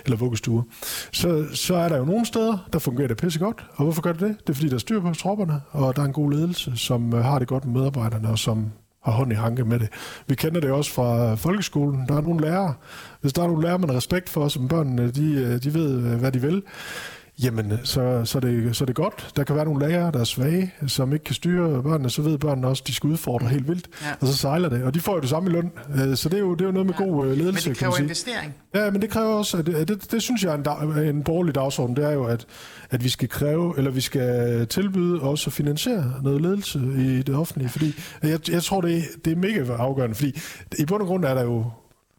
eller vuggestuer, så, så er der jo nogle steder, der fungerer det pisse godt. Og hvorfor gør det det? Det er fordi, der er styr på tropperne, og der er en god ledelse, som øh, har det godt med medarbejderne, og som har hånd i hanke med det. Vi kender det også fra folkeskolen. Der er nogle lærere. Hvis der er nogle lærere, man har respekt for, som børnene de, øh, de ved, øh, hvad de vil, Jamen, så, så, det, så det er godt. Der kan være nogle lærere, der er svage, som ikke kan styre børnene, så ved børnene også, at de skal udfordre helt vildt, ja. og så sejler det. Og de får jo det samme i løn, øh, så det er jo, det er jo noget med ja. god ledelse, Men det kræver investering. Ja, men det kræver også, at det, det, det synes jeg er en, en borgerlig dagsorden, det er jo, at, at vi skal kræve, eller vi skal tilbyde også at finansiere noget ledelse i det offentlige, fordi jeg, jeg tror, det det er mega afgørende, fordi i bund og grund er der jo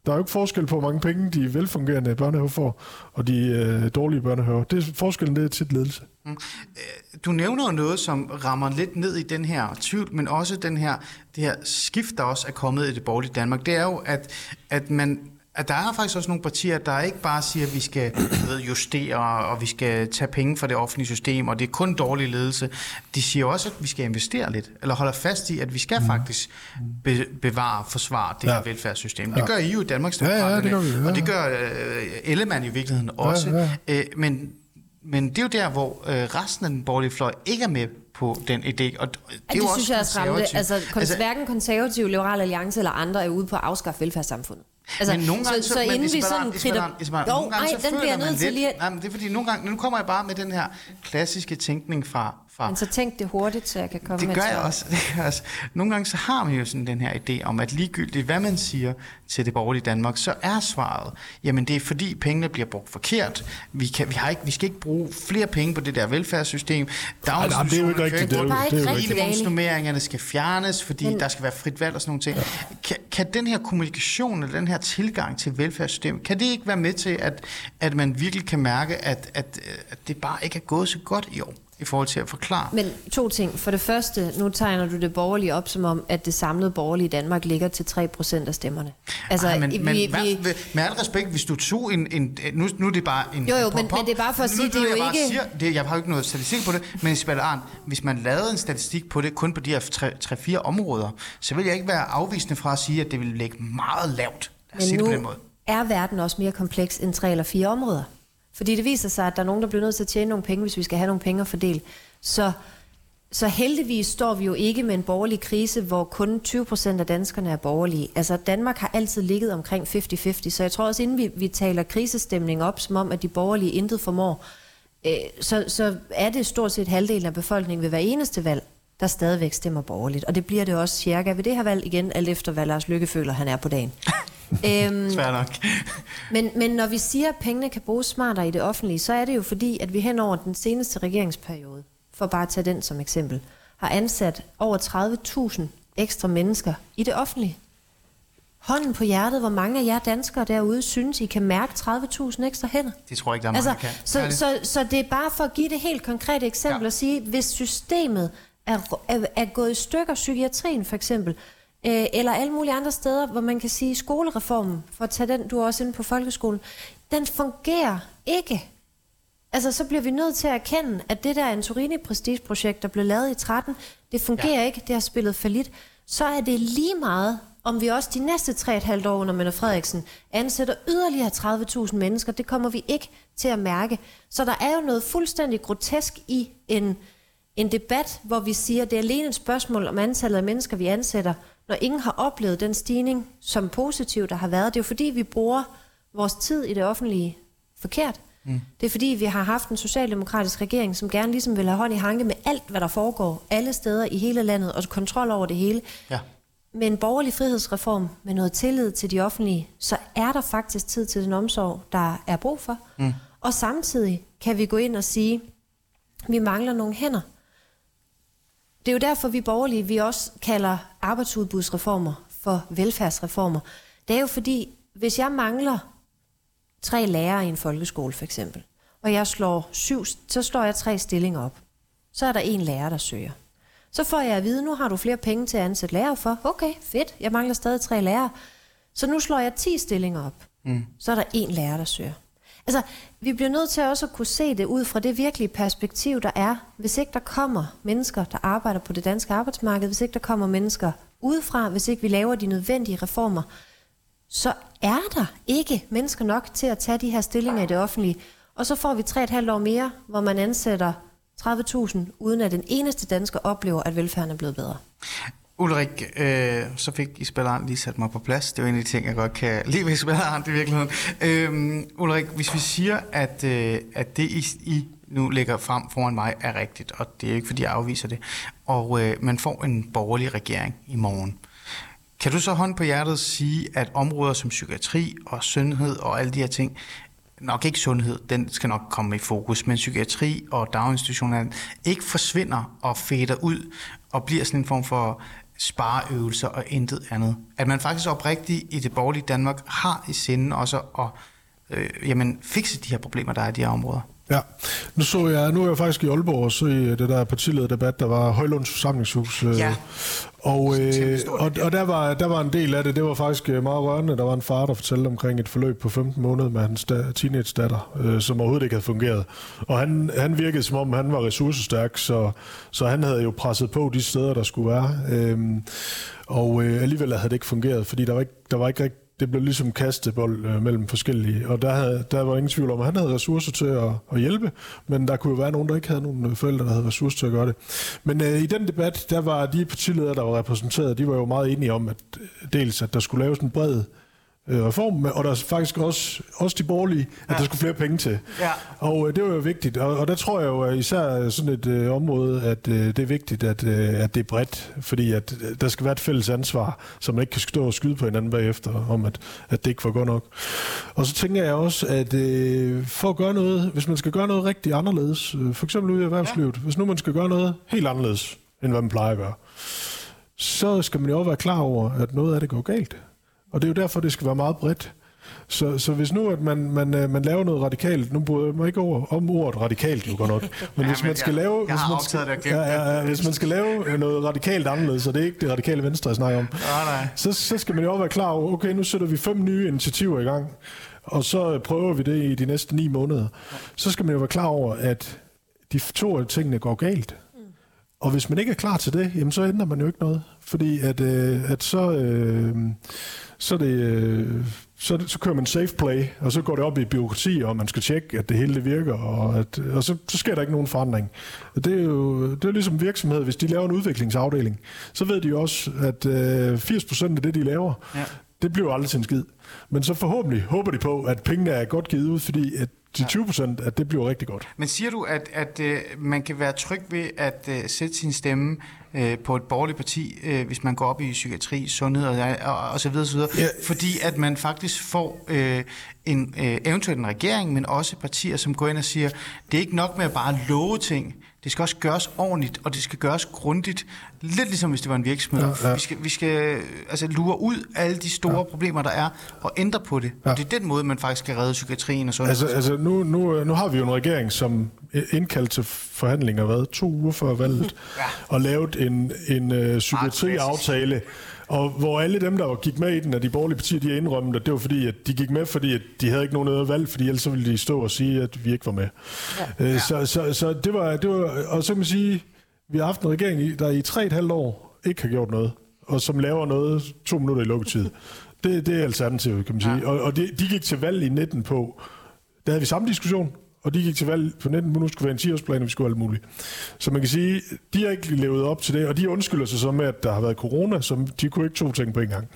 der er jo ikke forskel på, hvor mange penge de velfungerende børnehaver får, og de øh, dårlige børnehaver. Det er forskellen, det er tit ledelse. Mm. Øh, du nævner noget, som rammer lidt ned i den her tvivl, men også den her, det her skift, der også er kommet i det borgerlige Danmark. Det er jo, at, at man at der er faktisk også nogle partier, der ikke bare siger, at vi skal ved, justere, og vi skal tage penge fra det offentlige system, og det er kun dårlig ledelse. De siger også, at vi skal investere lidt, eller holder fast i, at vi skal mm. faktisk be- bevare og forsvare det ja. her velfærdssystem. Det gør I jo i Danmarks ja, ja, det gør vi, ja. og det gør uh, Ellemann i virkeligheden også. Ja, ja. Uh, men, men det er jo der, hvor uh, resten af den borgerlige fløj ikke er med på den idé. Og det, er det jo synes også jeg er skræmmende. Altså, kons- altså, hverken konservative, liberale alliance eller andre er ude på at afskaffe velfærdssamfundet. Altså, men nogle gange, så, så, så inden vi sådan kritter... Jo, nogle gange, ej, så den bliver jeg nødt til lige at... Nej, men det er fordi, nogle gange, nu kommer jeg bare med den her klassiske tænkning fra, fra Men så tænk det hurtigt, så jeg kan komme det med gør jeg også. <laughs> Det gør jeg også. Nogle gange så har man jo sådan den her idé om, at ligegyldigt hvad man siger til det borgerlige Danmark, så er svaret, jamen det er fordi pengene bliver brugt forkert. Vi, kan, vi, har ikke, vi skal ikke bruge flere penge på det der velfærdssystem. det er jo ikke rigtigt. Det er bare ikke rigtigt, Ali. Minimumsnummeringerne skal fjernes, fordi Men- der skal være frit valg og sådan nogle ting. Kan, kan den her kommunikation eller den her tilgang til velfærdssystemet, kan det ikke være med til, at, at man virkelig kan mærke, at, at, at det bare ikke er gået så godt i år, i forhold til at forklare? Men to ting. For det første, nu tegner du det borgerlige op som om, at det samlede borgerlige Danmark ligger til 3% af stemmerne. Altså, Ej, men, vi, men vi, hvad, med al respekt, hvis du tog en... en nu, nu er det bare en... Jo, jo, en men- pop- men det er bare for at sige, nu, det er jo ikke- Siger, det, jeg har jo ikke noget statistik på det, men Isabella Arndt, hvis man lavede en statistik på det, kun på de her 3-4 områder, så vil jeg ikke være afvisende fra at sige, at det ville ligge meget lavt. Lad os sige det på den måde. er verden også mere kompleks end tre eller fire områder. Fordi det viser sig, at der er nogen, der bliver nødt til at tjene nogle penge, hvis vi skal have nogle penge at fordele. Så, så heldigvis står vi jo ikke med en borgerlig krise, hvor kun 20 procent af danskerne er borgerlige. Altså Danmark har altid ligget omkring 50-50, så jeg tror også, inden vi, vi taler krisestemning op, som om, at de borgerlige intet formår, øh, så, så er det stort set halvdelen af befolkningen ved hver eneste valg, der stadigvæk stemmer borgerligt. Og det bliver det også cirka ved det her valg igen, alt efter hvad Lars Lykke føler, han er på dagen. <laughs> øhm, Svært nok. men, men når vi siger, at pengene kan bruges smartere i det offentlige, så er det jo fordi, at vi hen over den seneste regeringsperiode, for bare at tage den som eksempel, har ansat over 30.000 ekstra mennesker i det offentlige. Hånden på hjertet, hvor mange af jer danskere derude synes, I kan mærke 30.000 ekstra hænder? Det tror jeg ikke, der er mange, Altså, der kan. så, Ærligt. så, så det er bare for at give det helt konkrete eksempel ja. og sige, hvis systemet er, er, er gået i stykker, psykiatrien for eksempel, øh, eller alle mulige andre steder, hvor man kan sige, skolereformen, for at tage den, du er også inde på folkeskolen, den fungerer ikke. Altså, så bliver vi nødt til at erkende, at det der Antorini Prestige-projekt, der blev lavet i 13, det fungerer ja. ikke, det har spillet for lidt. Så er det lige meget, om vi også de næste 3,5 år under Mette Frederiksen ansætter yderligere 30.000 mennesker. Det kommer vi ikke til at mærke. Så der er jo noget fuldstændig grotesk i en, en debat, hvor vi siger, at det er alene et spørgsmål om antallet af mennesker, vi ansætter, når ingen har oplevet den stigning som positiv, der har været. Det er jo fordi, vi bruger vores tid i det offentlige forkert. Mm. Det er fordi, vi har haft en socialdemokratisk regering, som gerne ligesom vil have hånd i hanke med alt, hvad der foregår alle steder i hele landet, og kontrol over det hele. Ja. Med en borgerlig frihedsreform, med noget tillid til de offentlige, så er der faktisk tid til den omsorg, der er brug for. Mm. Og samtidig kan vi gå ind og sige, vi mangler nogle hænder. Det er jo derfor, vi borgerlige, vi også kalder arbejdsudbudsreformer for velfærdsreformer. Det er jo fordi, hvis jeg mangler tre lærere i en folkeskole for eksempel, og jeg slår syv, så slår jeg tre stillinger op. Så er der en lærer, der søger. Så får jeg at vide, nu har du flere penge til at ansætte lærere for. Okay, fedt, jeg mangler stadig tre lærere. Så nu slår jeg 10 stillinger op. Mm. Så er der en lærer, der søger. Altså, vi bliver nødt til også at kunne se det ud fra det virkelige perspektiv, der er. Hvis ikke der kommer mennesker, der arbejder på det danske arbejdsmarked, hvis ikke der kommer mennesker udefra, hvis ikke vi laver de nødvendige reformer, så er der ikke mennesker nok til at tage de her stillinger i det offentlige. Og så får vi 3,5 år mere, hvor man ansætter 30.000, uden at den eneste dansker oplever, at velfærden er blevet bedre. Ulrik, øh, så fik Isabella Arndt lige sat mig på plads. Det er jo en af de ting, jeg godt kan lide ved Isabella Arndt i virkeligheden. Øh, Ulrik, hvis vi siger, at, øh, at det I, I nu lægger frem foran mig er rigtigt, og det er jo ikke, fordi jeg afviser det, og øh, man får en borgerlig regering i morgen, kan du så hånd på hjertet sige, at områder som psykiatri og sundhed og alle de her ting, nok ikke sundhed, den skal nok komme i fokus, men psykiatri og daginstitutioner ikke forsvinder og fader ud og bliver sådan en form for spareøvelser og intet andet. At man faktisk oprigtigt i det borgerlige Danmark har i sinde også at øh, jamen, fikse de her problemer, der er i de her områder. Ja, nu så jeg, nu er jeg faktisk i Aalborg og så i det der partilederdebat, der var Højlunds forsamlingshus. øh, Ja. Og, øh, og, og der, var, der var en del af det, det var faktisk øh, meget rørende. Der var en far, der fortalte omkring et forløb på 15 måneder med hans da, teenage-datter, øh, som overhovedet ikke havde fungeret. Og han, han virkede som om, han var ressourcestærk, så, så han havde jo presset på de steder, der skulle være. Øhm, og øh, alligevel havde det ikke fungeret, fordi der var ikke, der var ikke rigtig det blev ligesom kastebold øh, mellem forskellige, og der, havde, der var ingen tvivl om, at han havde ressourcer til at, at hjælpe, men der kunne jo være nogen, der ikke havde nogen øh, forældre, der havde ressourcer til at gøre det. Men øh, i den debat, der var de partiledere, der var repræsenteret, de var jo meget enige om, at øh, dels at der skulle laves en bred øh, reform, og der er faktisk også, også de borgerlige, at ja. der skulle flere penge til. Ja. Og øh, det var jo vigtigt, og, og der tror jeg jo at især sådan et øh, område, at øh, det er vigtigt, at, øh, at det er bredt, fordi at øh, der skal være et fælles ansvar, så man ikke kan stå og skyde på hinanden bagefter, om at, at det ikke var godt nok. Og så tænker jeg også, at øh, for at gøre noget, hvis man skal gøre noget rigtig anderledes, øh, for eksempel ude i erhvervslivet, ja. hvis nu man skal gøre noget helt anderledes, end hvad man plejer at gøre, så skal man jo også være klar over, at noget af det går galt. Og det er jo derfor, det skal være meget bredt. Så, så hvis nu at man, man, øh, man laver noget radikalt, nu bryder jeg mig ikke over, om ordet radikalt jo godt nok, <laughs> men hvis man skal lave, hvis man skal, ja, ja, ja, hvis man skal lave noget radikalt anderledes, så det er ikke det radikale venstre, jeg snakker om, <laughs> nej, nej. Så, så skal man jo også være klar over, okay, nu sætter vi fem nye initiativer i gang, og så prøver vi det i de næste ni måneder. Så skal man jo være klar over, at de to af tingene går galt. Og hvis man ikke er klar til det, jamen så ændrer man jo ikke noget. Fordi at, øh, at så, øh, så, det, øh, så, så kører man safe play, og så går det op i byråkrati, og man skal tjekke, at det hele det virker, og, at, og så, så sker der ikke nogen forandring. Det er jo det er ligesom virksomhed, hvis de laver en udviklingsafdeling, så ved de jo også, at øh, 80% af det, de laver, ja. det bliver aldrig til en skid. Men så forhåbentlig håber de på, at pengene er godt givet ud, fordi at de 20 procent, at det bliver rigtig godt. Men siger du, at, at uh, man kan være tryg ved at uh, sætte sin stemme uh, på et borgerligt parti, uh, hvis man går op i psykiatri, sundhed og, og, og så videre, så videre ja. fordi at man faktisk får uh, en uh, eventuelt en regering, men også partier, som går ind og siger, det er ikke nok med at bare love ting, det skal også gøres ordentligt, og det skal gøres grundigt. Lidt ligesom hvis det var en virksomhed. Ja, ja. Vi skal, vi skal altså, lure ud alle de store ja. problemer, der er, og ændre på det. Ja. Og det er den måde, man faktisk skal redde psykiatrien og sådan Altså, altså nu, nu, nu har vi jo en regering, som indkaldt til forhandlinger, hvad, to uger før valget, ja. og lavet en, en uh, psykiatriaftale, og hvor alle dem, der gik med i den, af de borgerlige partier, de indrømmet, at det var fordi, at de gik med, fordi at de havde ikke nogen noget valg, fordi ellers så ville de stå og sige, at vi ikke var med. Ja. Øh, så, så, så det var, det var, og så kan man sige, vi har haft en regering, der i tre et halvt år ikke har gjort noget, og som laver noget to minutter i lukketid. Det, det er alternativet, kan man sige. Ja. Og, og de, de gik til valg i 19 på, der havde vi samme diskussion, og de gik til valg på 19 nu skulle være en 10-årsplan, og vi skulle alt muligt. Så man kan sige, de har ikke levet op til det, og de undskylder sig så med, at der har været corona, så de kunne ikke to ting på en gang.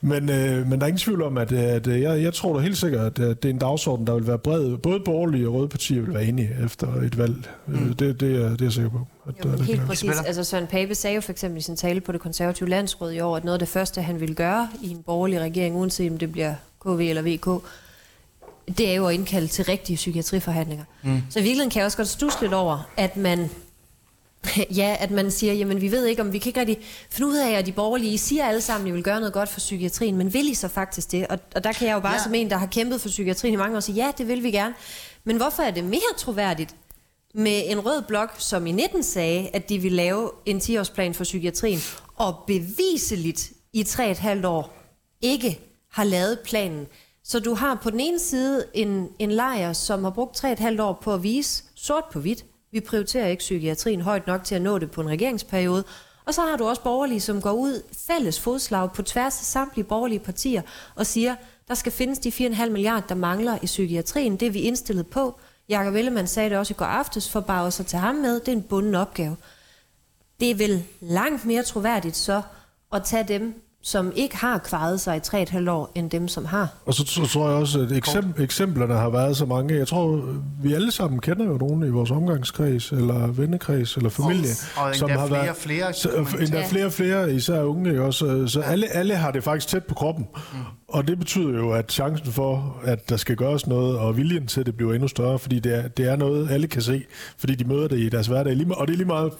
Men, øh, men der er ingen tvivl om, at, at jeg, jeg tror da helt sikkert, at det er en dagsorden, der vil være bred. Både borgerlige og røde partier vil være enige efter et valg. Mm. Det, det, er, det er jeg sikker på. At, jo, det helt præcis. Altså Søren Pape sagde jo for eksempel i sin tale på det konservative landsråd i år, at noget af det første, han ville gøre i en borgerlig regering, uanset om det bliver KV eller VK, det er jo at indkalde til rigtige psykiatriforhandlinger. Mm. Så i virkeligheden kan jeg også godt stusse lidt over, at man <laughs> ja, at man siger, jamen vi ved ikke, om vi kan ikke rigtig finde ud af, at de borgerlige I siger alle sammen, at I vil gøre noget godt for psykiatrien, men vil I så faktisk det? Og, og der kan jeg jo bare ja. som en, der har kæmpet for psykiatrien i mange år, sige, ja, det vil vi gerne. Men hvorfor er det mere troværdigt med en rød blok, som i 19 sagde, at de vil lave en 10-årsplan for psykiatrien, og beviseligt i 3,5 år ikke har lavet planen? Så du har på den ene side en, en lejr, som har brugt 3,5 år på at vise sort på hvidt. Vi prioriterer ikke psykiatrien højt nok til at nå det på en regeringsperiode. Og så har du også borgerlige, som går ud fælles fodslag på tværs af samtlige borgerlige partier og siger, der skal findes de 4,5 milliarder, der mangler i psykiatrien. Det er vi indstillet på. Jakob Ellemann sagde det også i går aftes, for bare også at tage ham med. Det er en bunden opgave. Det er vel langt mere troværdigt så at tage dem, som ikke har kvaret sig i 3,5 år, end dem, som har. Og så, så tror jeg også, at eksempl, eksemplerne har været så mange. Jeg tror, vi alle sammen kender jo nogen i vores omgangskreds, eller vennekreds, eller familie. Og, og som har flere været, flere. Så, endda flere flere, især unge. Også, så alle, alle har det faktisk tæt på kroppen. Mm. Og det betyder jo, at chancen for, at der skal gøres noget, og viljen til det bliver endnu større, fordi det er, det er noget, alle kan se, fordi de møder det i deres hverdag. Og det er lige meget,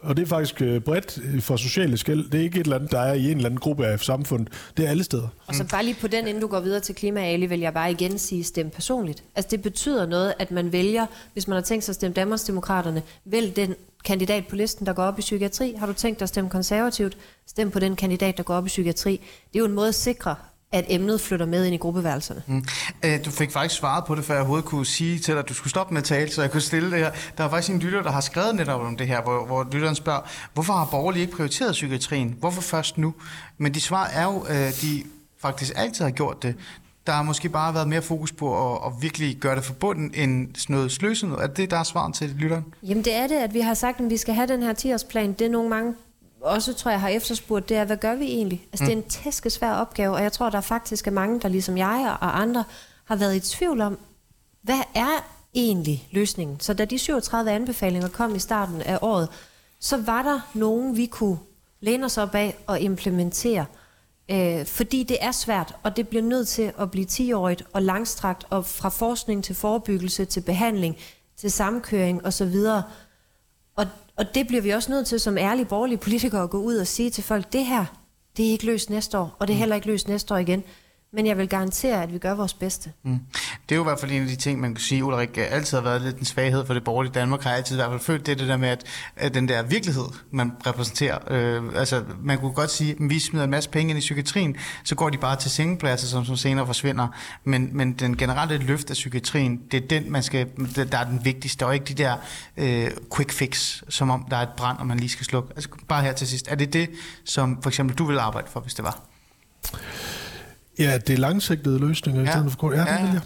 og det er faktisk øh, bredt for sociale skæld. Det er ikke et eller andet, der er i en eller anden gruppe af samfundet. Det er alle steder. Og så bare lige på den, inden du går videre til klima, Ali, vil jeg bare igen sige, stem personligt. Altså det betyder noget, at man vælger, hvis man har tænkt sig at stemme Danmarksdemokraterne, vælg den kandidat på listen, der går op i psykiatri. Har du tænkt dig at stemme konservativt? Stem på den kandidat, der går op i psykiatri. Det er jo en måde at sikre, at emnet flytter med ind i gruppeværelserne. Mm. Øh, du fik faktisk svaret på det, før jeg overhovedet kunne sige til dig, at du skulle stoppe med at tale, så jeg kunne stille det her. Der er faktisk en lytter, der har skrevet netop om det her, hvor, hvor lytteren spørger, hvorfor har borgerlige ikke prioriteret psykiatrien? Hvorfor først nu? Men de svar er jo, at øh, de faktisk altid har gjort det. Der har måske bare været mere fokus på at, at virkelig gøre det forbundet end sådan noget sløset. Er det, der er svaret til lytteren? Jamen det er det, at vi har sagt, at vi skal have den her 10-årsplan. Det er nogle mange også tror jeg har efterspurgt, det er, hvad gør vi egentlig? Altså, mm. det er en tæskesvær opgave, og jeg tror, der faktisk er mange, der ligesom jeg og andre har været i tvivl om, hvad er egentlig løsningen? Så da de 37 anbefalinger kom i starten af året, så var der nogen, vi kunne læne os op af og implementere. Øh, fordi det er svært, og det bliver nødt til at blive 10-årigt og langstrakt, og fra forskning til forebyggelse til behandling, til samkøring osv. Og, og det bliver vi også nødt til som ærlige borgerlige politikere at gå ud og sige til folk, det her, det er ikke løst næste år, og det er heller ikke løst næste år igen. Men jeg vil garantere, at vi gør vores bedste. Mm. Det er jo i hvert fald en af de ting, man kan sige, Ulrik, øh, altid har været lidt en svaghed for det borgerlige Danmark, har altid i hvert fald følt det, det der med, at, at den der virkelighed, man repræsenterer. Øh, altså, man kunne godt sige, at vi smider en masse penge ind i psykiatrien, så går de bare til sengepladser, som, som senere forsvinder. Men, men den generelle løft af psykiatrien, det er den, man skal, der er den vigtigste, og ikke de der øh, quick fix, som om der er et brand, og man lige skal slukke. Altså, bare her til sidst. Er det det, som for eksempel du vil arbejde for, hvis det var? Ja, det er langsigtede løsninger ja. i stedet for kort. Ja, <laughs> ja, det vil jeg.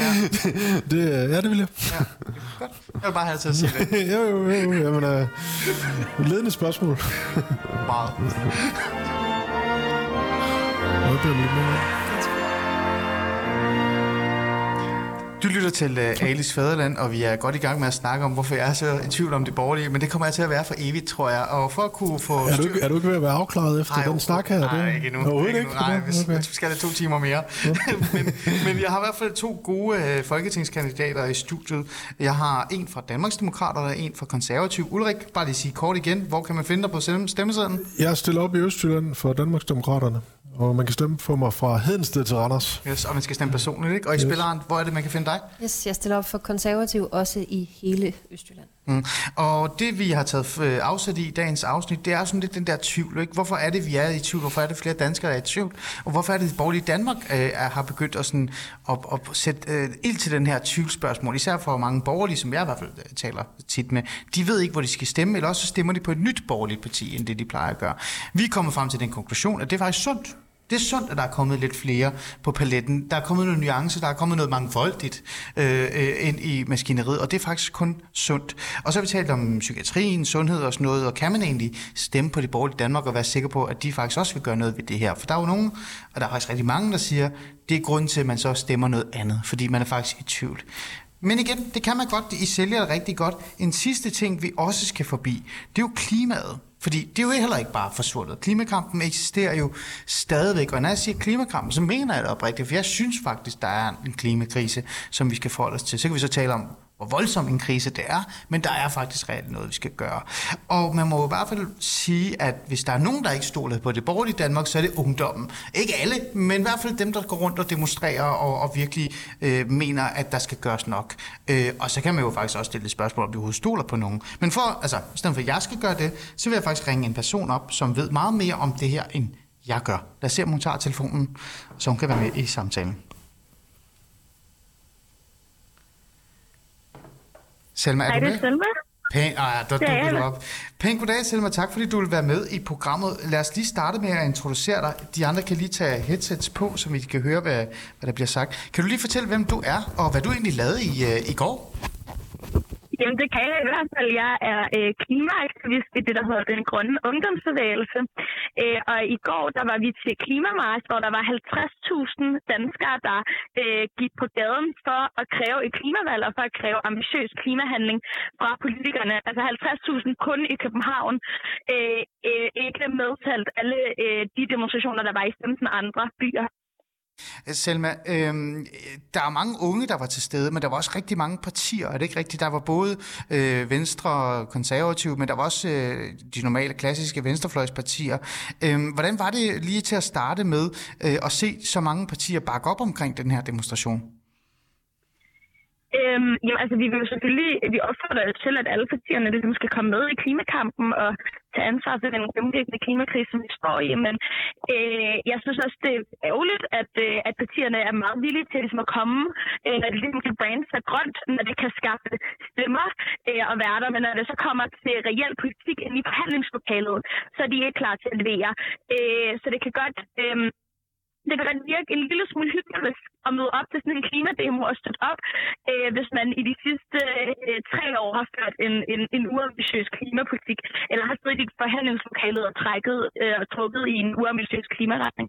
Ja, ja. det, ja, det vil jeg. Ja, godt. Jeg vil bare have til at sige det. <laughs> jo, jo, jo. Jamen, uh, ledende spørgsmål. Meget. Hvad bliver lidt mere? Du lytter til uh, Alis Fæderland, og vi er godt i gang med at snakke om, hvorfor jeg er så i tvivl om det borgerlige, men det kommer jeg til at være for evigt, tror jeg. Og for at kunne få... Er du, er du ikke ved at være afklaret efter nej, den snak her? Nej, ikke endnu. Overhovedet ikke? ikke nej, vi, okay. vi skal have to timer mere. Ja. <laughs> men, men jeg har i hvert fald to gode uh, folketingskandidater i studiet. Jeg har en fra Danmarksdemokraterne og en fra Konservativ. Ulrik, bare lige sige kort igen, hvor kan man finde dig på stemmesedlen? Jeg stiller op i Østjylland for Danmarksdemokraterne. Og man kan stemme for mig fra Hedensted til Randers. Yes, og man skal stemme personligt, ikke? Og i yes. spilleren, hvor er det, man kan finde dig? Yes, jeg stiller op for konservativ også i hele Østjylland. Mm. Og det, vi har taget øh, afsat i dagens afsnit, det er sådan lidt den der tvivl. Ikke? Hvorfor er det, vi er i tvivl? Hvorfor er det flere danskere, der er i tvivl? Og hvorfor er det, at borgerlige Danmark øh, har begyndt at, sådan, at, at sætte øh, ild til den her tvivlsspørgsmål? Især for mange borgerlige, som jeg i hvert fald øh, taler tit med. De ved ikke, hvor de skal stemme, eller også stemmer de på et nyt borgerligt parti, end det de plejer at gøre. Vi er kommet frem til den konklusion, at det er faktisk sundt det er sundt, at der er kommet lidt flere på paletten. Der er kommet nogle nuancer, der er kommet noget mangfoldigt øh, øh, ind i maskineriet, og det er faktisk kun sundt. Og så har vi talt om psykiatrien, sundhed og sådan noget, og kan man egentlig stemme på de borgerlige Danmark og være sikker på, at de faktisk også vil gøre noget ved det her? For der er jo nogen, og der er faktisk rigtig mange, der siger, det er grund til, at man så stemmer noget andet, fordi man er faktisk i tvivl. Men igen, det kan man godt, I sælger det rigtig godt. En sidste ting, vi også skal forbi, det er jo klimaet. Fordi det er jo heller ikke bare forsvundet. Klimakampen eksisterer jo stadigvæk, og når jeg siger klimakampen, så mener jeg det oprigtigt, for jeg synes faktisk, der er en klimakrise, som vi skal forholde os til. Så kan vi så tale om, hvor voldsom en krise det er, men der er faktisk reelt noget, vi skal gøre. Og man må i hvert fald sige, at hvis der er nogen, der ikke stoler på det borgerlige Danmark, så er det ungdommen. Ikke alle, men i hvert fald dem, der går rundt og demonstrerer og, og virkelig øh, mener, at der skal gøres nok. Øh, og så kan man jo faktisk også stille et spørgsmål, om de overhovedet stoler på nogen. Men for, altså, i stedet for at jeg skal gøre det, så vil jeg faktisk ringe en person op, som ved meget mere om det her, end jeg gør. Lad os se, om hun tager telefonen, så hun kan være med i samtalen. Selma, er Hej, du med? det er Selma. Pæn, ah, der dukker du op. Pæn goddag, Selma. Tak, fordi du vil være med i programmet. Lad os lige starte med at introducere dig. De andre kan lige tage headsets på, så vi kan høre, hvad, hvad der bliver sagt. Kan du lige fortælle, hvem du er, og hvad du egentlig lavede i, uh, i går? Jamen, det kan jeg i hvert fald. Jeg er øh, klimaaktivist i det, der hedder Den Grønne Ungdomsbevægelse. Øh, og i går, der var vi til Klimamars, hvor der var 50.000 danskere, der øh, gik på gaden for at kræve et klimavalg og for at kræve ambitiøs klimahandling fra politikerne. Altså 50.000 kun i København. Øh, øh, ikke medtalt alle øh, de demonstrationer, der var i 15 andre byer. Selma, øh, der er mange unge, der var til stede, men der var også rigtig mange partier, er det ikke rigtigt? Der var både øh, Venstre og Konservative, men der var også øh, de normale, klassiske venstrefløjspartier. Øh, hvordan var det lige til at starte med øh, at se så mange partier bakke op omkring den her demonstration? Øhm, jamen, altså, vi vil jo selvfølgelig, vi opfordrer til, at alle partierne ligesom skal komme med i klimakampen og tage ansvar for den gennemgribende klimakrise, som vi står i. Men øh, jeg synes også, det er ærgerligt, at, øh, at partierne er meget villige til ligesom, at komme, øh, når det ligesom kan brande sig grønt, når det kan skaffe stemmer øh, og værter. Men når det så kommer til reel politik ind i forhandlingslokalet, så er de ikke klar til at levere. Øh, så det kan godt... Øh, det kan godt virke en lille smule hyggeligt at møde op til sådan en klimademo og støtte op, øh, hvis man i de sidste øh, tre år har ført en, en, en uambitiøs klimapolitik, eller har siddet i forhandlingslokalet og trækket øh, og trukket i en uambitiøs klimaretning.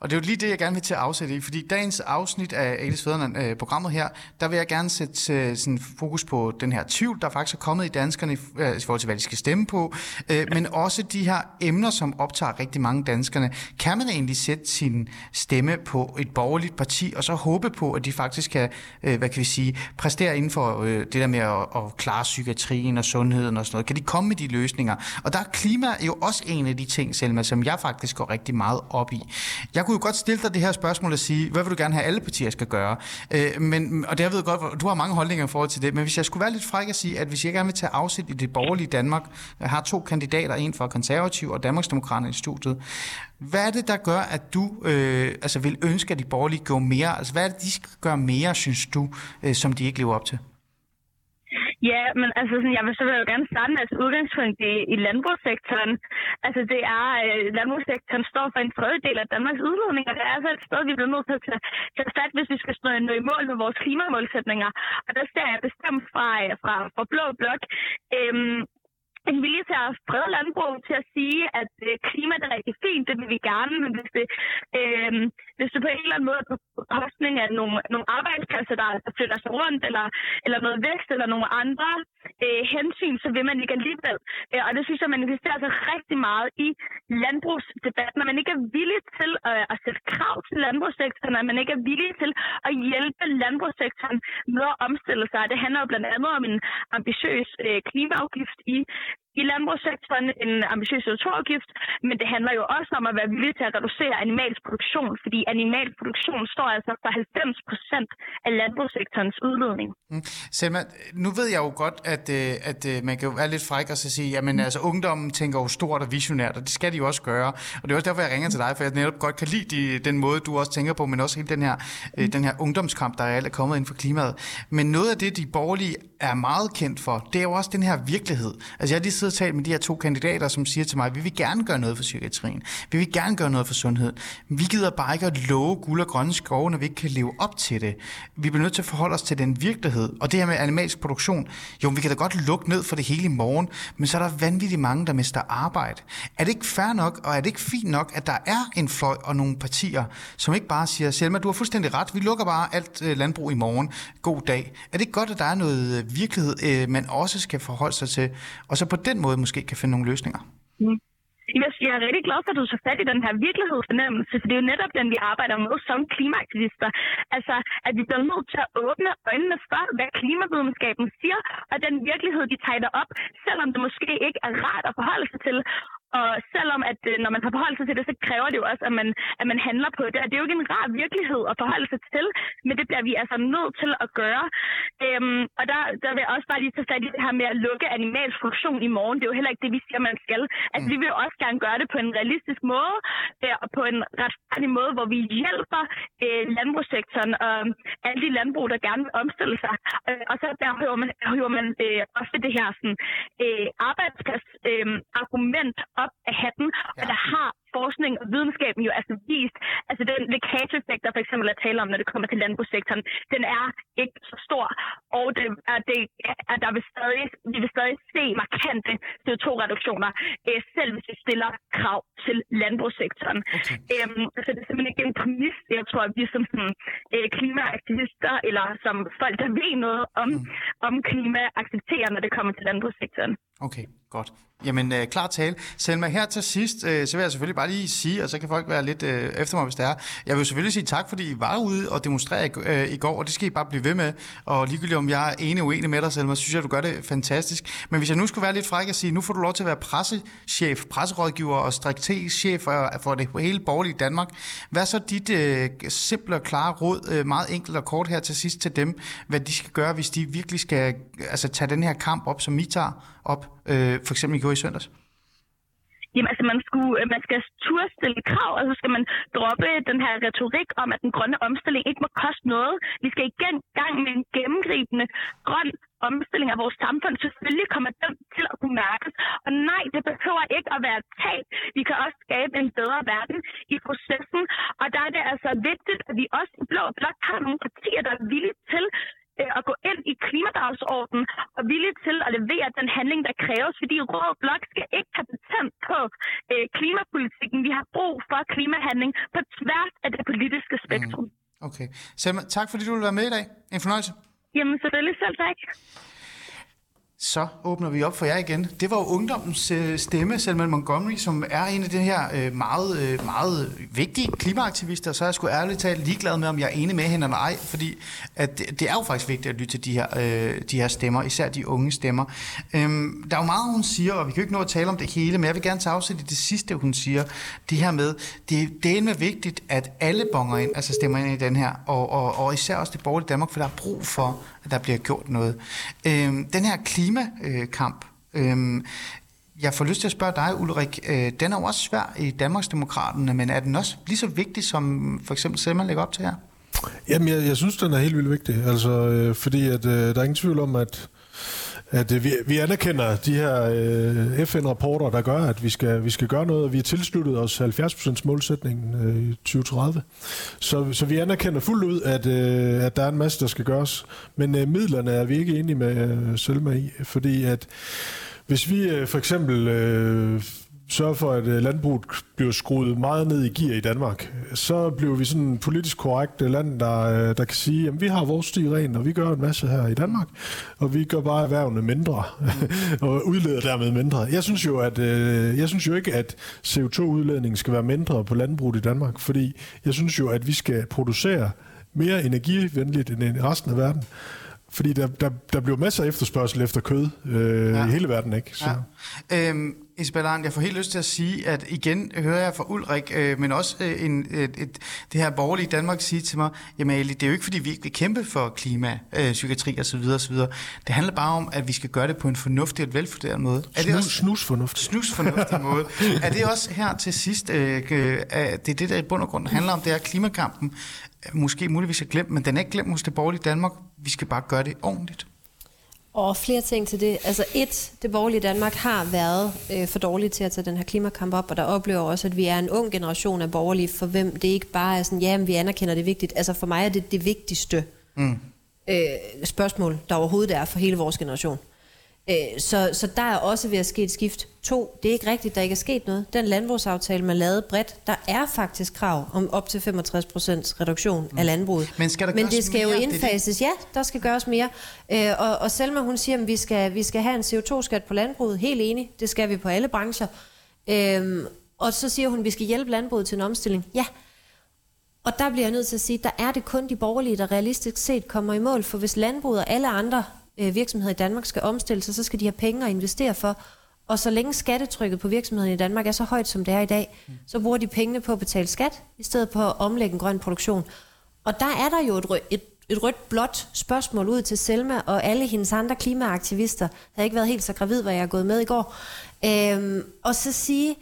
Og det er jo lige det, jeg gerne vil til at afsætte i, fordi dagens afsnit af Alice Fædreland, øh, programmet her, der vil jeg gerne sætte øh, sådan fokus på den her tvivl, der faktisk er kommet i danskerne i, øh, forhold til, hvad de skal stemme på, men også de her emner, som optager rigtig mange danskerne. Kan man egentlig sætte sin stemme på et borgerligt parti, og så håbe på, at de faktisk kan, hvad kan vi sige, præstere inden for det der med at, at klare psykiatrien og sundheden og sådan noget? Kan de komme med de løsninger? Og der er klima jo også en af de ting, Selma, som jeg faktisk går rigtig meget op i. Jeg kunne jo godt stille dig det her spørgsmål og sige, hvad vil du gerne have, alle partier skal gøre? Øh, men, og det jeg ved godt, du har mange holdninger i forhold til det, men hvis jeg skulle være lidt fræk at sige, at hvis jeg gerne vil tage afsæt i det borgerlige Danmark, jeg har to kandidater, en fra konservativ og Danmarksdemokraterne i studiet, hvad er det, der gør, at du øh, altså vil ønske, at de borgerlige går mere? Altså, hvad er det, de skal gøre mere, synes du, øh, som de ikke lever op til? Ja, men altså, sådan, jeg vil så vil jo gerne starte med altså, udgangspunkt i, i landbrugssektoren. Altså, det er, øh, landbrugssektoren står for en tredjedel af Danmarks udledning, og det er altså et sted, vi bliver nødt til at tage, tage fat, hvis vi skal stå nå i mål med vores klimamålsætninger. Og der ser jeg bestemt fra, øh, fra, fra Blå Blok. Øhm, en vilje til at frede landbrug, til at sige, at øh, klimaet er rigtig fint, det vil vi gerne, men hvis det, øh, hvis det på en eller anden måde er på kostning af nogle, nogle arbejdspladser, der, der flytter sig rundt, eller, eller noget vækst, eller nogle andre øh, hensyn, så vil man ikke alligevel. Øh, og det synes jeg manifesterer sig altså rigtig meget i landbrugsdebatten, når man ikke er villig til øh, at sætte krav til landbrugssektoren, at man ikke er villig til at hjælpe landbrugssektoren med at omstille sig. Det handler jo blandt andet om en ambitiøs øh, klimaafgift i i landbrugssektoren en ambitiøs CO2-afgift, men det handler jo også om at være villig til at reducere animalsk produktion, fordi animalsk produktion står altså for 90 procent af landbrugssektorens udledning. Mm. Selma, nu ved jeg jo godt, at, øh, at, øh, man kan jo være lidt fræk og så sige, jamen mm. altså ungdommen tænker jo stort og visionært, og det skal de jo også gøre. Og det er også derfor, jeg ringer til dig, for jeg netop godt kan lide de, den måde, du også tænker på, men også hele den her, øh, mm. den her ungdomskamp, der er kommet ind for klimaet. Men noget af det, de borgerlige er meget kendt for, det er jo også den her virkelighed. Altså jeg har lige siddet og talt med de her to kandidater, som siger til mig, vi vil gerne gøre noget for psykiatrien, vi vil gerne gøre noget for sundhed. Vi gider bare ikke at love guld og grønne skove, når vi ikke kan leve op til det. Vi bliver nødt til at forholde os til den virkelighed. Og det her med animalsk produktion, jo, vi kan da godt lukke ned for det hele i morgen, men så er der vanvittigt mange, der mister arbejde. Er det ikke fair nok, og er det ikke fint nok, at der er en fløj og nogle partier, som ikke bare siger, Selma, du har fuldstændig ret, vi lukker bare alt øh, landbrug i morgen. God dag. Er det ikke godt, at der er noget øh, virkelighed, øh, man også skal forholde sig til, og så på den måde måske kan finde nogle løsninger? Mm. Jeg er rigtig glad for, at du så fat i den her virkelighedsfornemmelse, for det er jo netop den, vi arbejder med som klimaaktivister. Altså, at vi bliver nødt til at åbne øjnene for, hvad klimavidenskaben siger, og den virkelighed, de tegner op, selvom det måske ikke er rart at forholde sig til. Og selvom at øh, når man har forholdt sig til det, så kræver det jo også, at man, at man handler på det. Og det er jo ikke en rar virkelighed at forholde sig til, men det bliver vi altså nødt til at gøre. Øhm, og der, der vil jeg også bare lige tage fat i det her med at lukke animalsk produktion i morgen. Det er jo heller ikke det, vi siger, man skal. Altså, mm. vi vil også gerne gøre det på en realistisk måde, øh, og på en retfærdig måde, hvor vi hjælper øh, landbrugssektoren og alle de landbrug, der gerne vil omstille sig. Øh, og så der hører man, hører man øh, også det her sådan, øh, arbejdsplads øh, op af hatten, ja. og der har forskning og videnskaben jo altså vist, altså den lækageeffekt, der for eksempel er tale om, når det kommer til landbrugssektoren, den er ikke så stor, og det er, det er, der vil stadig, vi vil stadig se markante CO2-reduktioner, øh, selv hvis vi stiller krav til landbrugssektoren. Okay. Øhm, så det er simpelthen ikke en præmis, jeg tror, at vi som sådan, øh, klimaaktivister, eller som folk, der ved noget om, mm. om klima, accepterer, når det kommer til landbrugssektoren. Okay, godt. Jamen, øh, klar tale. Selma, her til sidst, øh, så vil jeg selvfølgelig bare lige sige, og så kan folk være lidt øh, efter mig, hvis det er. Jeg vil selvfølgelig sige tak, fordi I var ude og demonstrere i, øh, i går, og det skal I bare blive ved med. Og ligegyldigt om jeg er enig og uenig med dig, Selma, så synes jeg, du gør det fantastisk. Men hvis jeg nu skulle være lidt fræk og sige, nu får du lov til at være pressechef, presserådgiver og strategisk chef for, for det hele borgerlige Danmark. Hvad er så dit øh, simple og klare råd, øh, meget enkelt og kort her til sidst til dem, hvad de skal gøre, hvis de virkelig skal altså, tage den her kamp op, som I tager op, øh, for eksempel i går i søndags? Jamen altså, man, skulle, øh, man skal turde stille krav, og så skal man droppe den her retorik om, at den grønne omstilling ikke må koste noget. Vi skal igen gang med en gennemgribende grøn omstilling af vores samfund, selvfølgelig kommer den til at kunne mærkes. Og nej, det behøver ikke at være et tab. Vi kan også skabe en bedre verden i processen. Og der er det altså vigtigt, at vi også i Blå Blok har nogle partier, der er villige til øh, at gå ind i klimadagsordenen og villige til at levere den handling, der kræves, fordi Rød Blok skal ikke have patent på øh, klimapolitikken. Vi har brug for klimahandling på tværs af det politiske spektrum. Mm. Okay. Selma, tak fordi du vil være med i dag. En fornøjelse. Jamen selvfølgelig selv tak. Så åbner vi op for jer igen. Det var jo ungdommens øh, stemme, Selma Montgomery, som er en af de her øh, meget, øh, meget vigtige klimaaktivister. Så er jeg sgu ærligt talt ligeglad med, om jeg er enig med hende eller ej, fordi at det, det er jo faktisk vigtigt at lytte til de her, øh, de her stemmer, især de unge stemmer. Øhm, der er jo meget, hun siger, og vi kan jo ikke nå at tale om det hele, men jeg vil gerne tage afsæt i det sidste, hun siger. Det her med, det, det er vigtigt, at alle bonger ind, altså stemmer ind i den her, og, og, og især også det borgerlige Danmark, for der er brug for, at der bliver gjort noget. Øhm, den her klimakamp, øhm, jeg får lyst til at spørge dig, Ulrik, øh, den er jo også svær i Danmarksdemokraterne, men er den også lige så vigtig, som for eksempel Selma lægger op til her? Jamen, jeg, jeg synes, den er helt vildt vigtig, altså, øh, fordi at, øh, der er ingen tvivl om, at at øh, vi, vi anerkender de her øh, FN-rapporter, der gør, at vi skal, vi skal gøre noget. Vi har tilsluttet os 70% målsætningen øh, i 2030. Så, så vi anerkender fuldt ud, at, øh, at der er en masse, der skal gøres. Men øh, midlerne er vi ikke enige med øh, Selma i, fordi at hvis vi øh, for eksempel øh, sørge for, at øh, landbruget bliver skruet meget ned i gear i Danmark, så bliver vi sådan en politisk korrekt land, der, øh, der kan sige, at vi har vores sti ren, og vi gør en masse her i Danmark, og vi gør bare erhvervene mindre, <laughs> og udleder dermed mindre. Jeg synes jo, at øh, jeg synes jo ikke, at CO2-udledningen skal være mindre på landbruget i Danmark, fordi jeg synes jo, at vi skal producere mere energivenligt end resten af verden. Fordi der, der, der bliver masser af efterspørgsel efter kød øh, ja. i hele verden, ikke? Så. Ja. Øhm, Isabel Arndt, jeg får helt lyst til at sige, at igen hører jeg fra Ulrik, øh, men også øh, en, et, et, det her borgerlige Danmark sige til mig, jamen Ali, det er jo ikke fordi, vi ikke vil kæmpe for klima, øh, psykiatri osv. osv. Det handler bare om, at vi skal gøre det på en fornuftig og velfunderet måde. Er det også, snus fornuftig. Snus fornuftig måde. <laughs> Er det også her til sidst, øh, øh, det er det, der i bund og grund handler om, det er klimakampen, måske muligvis er glemt, men den er ikke glemt hos det borgerlige Danmark. Vi skal bare gøre det ordentligt. Og flere ting til det. Altså et, det borgerlige Danmark har været øh, for dårligt til at tage den her klimakamp op, og der oplever også, at vi er en ung generation af borgerlige, for hvem det ikke bare er sådan, ja, men vi anerkender det vigtigt. Altså for mig er det det vigtigste mm. øh, spørgsmål, der overhovedet er for hele vores generation. Øh, så, så der er også ved at ske et skift. To, det er ikke rigtigt, der ikke er sket noget. Den landbrugsaftale, man lavede bredt, der er faktisk krav om op til 65% reduktion mm. af landbruget. Men, skal der Men det skal mere? jo indfases. Det Ja, der skal gøres mere. Øh, og, og Selma, hun siger, at vi skal, vi skal have en CO2-skat på landbruget. Helt enig, det skal vi på alle brancher. Øh, og så siger hun, at vi skal hjælpe landbruget til en omstilling. Ja, og der bliver jeg nødt til at sige, der er det kun de borgerlige, der realistisk set kommer i mål. For hvis landbruget og alle andre øh, virksomheder i Danmark skal omstille sig, så skal de have penge at investere for. Og så længe skattetrykket på virksomhederne i Danmark er så højt, som det er i dag, så bruger de pengene på at betale skat, i stedet på at omlægge en grøn produktion. Og der er der jo et, rød, et, et rødt-blåt spørgsmål ud til Selma og alle hendes andre klimaaktivister. Jeg har ikke været helt så gravid, hvad jeg er gået med i går. Øhm, og så sige,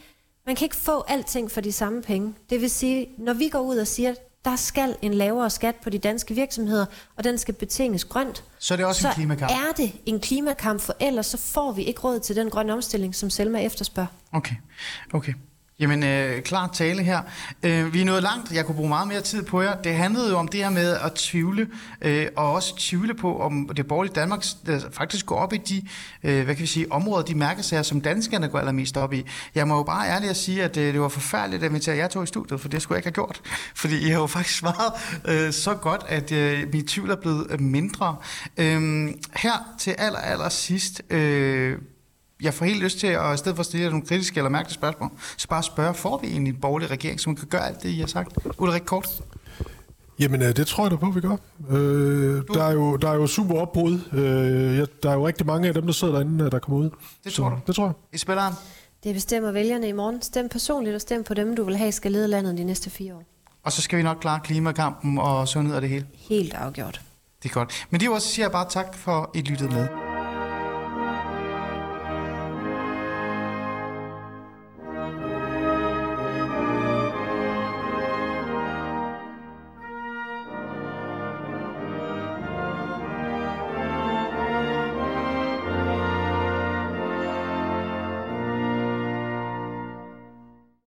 man kan ikke få alting for de samme penge. Det vil sige, når vi går ud og siger, der skal en lavere skat på de danske virksomheder, og den skal betinges grønt. Så er det også så en klimakamp? er det en klimakamp, for ellers så får vi ikke råd til den grønne omstilling, som Selma efterspørger. Okay, okay. Jamen, øh, klar tale her. Øh, vi er nået langt. Jeg kunne bruge meget mere tid på jer. Det handlede jo om det her med at tvivle, øh, og også tvivle på, om det borgerlige Danmark øh, faktisk går op i de, øh, hvad kan vi sige, områder, de mærkesager, som danskerne går allermest op i. Jeg må jo bare ærligt at sige, at øh, det var forfærdeligt at invitere jer to i studiet, for det skulle jeg ikke have gjort. <laughs> Fordi I har jo faktisk svaret øh, så godt, at øh, min tvivl er blevet øh, mindre. Øh, her til aller, aller sidst... Øh, jeg får helt lyst til, at i stedet for at stille nogle kritiske eller mærkelige spørgsmål, så bare spørge, får vi egentlig en borgerlig regering, som kan gøre alt det, I har sagt? Ulrik Kort? Jamen, øh, det tror jeg da på, vi gør. Øh, der, er jo, der er jo super opbrud. Øh, der er jo rigtig mange af dem, der sidder derinde, øh, der kommer ud. Det tror så, du? Det tror jeg. I spilleren? Det bestemmer vælgerne i morgen. Stem personligt og stem på dem, du vil have skal lede landet de næste fire år. Og så skal vi nok klare klimakampen og sundhed og det hele? Helt afgjort. Det er godt. Men det var også siger jeg bare tak for, at I lyttede med.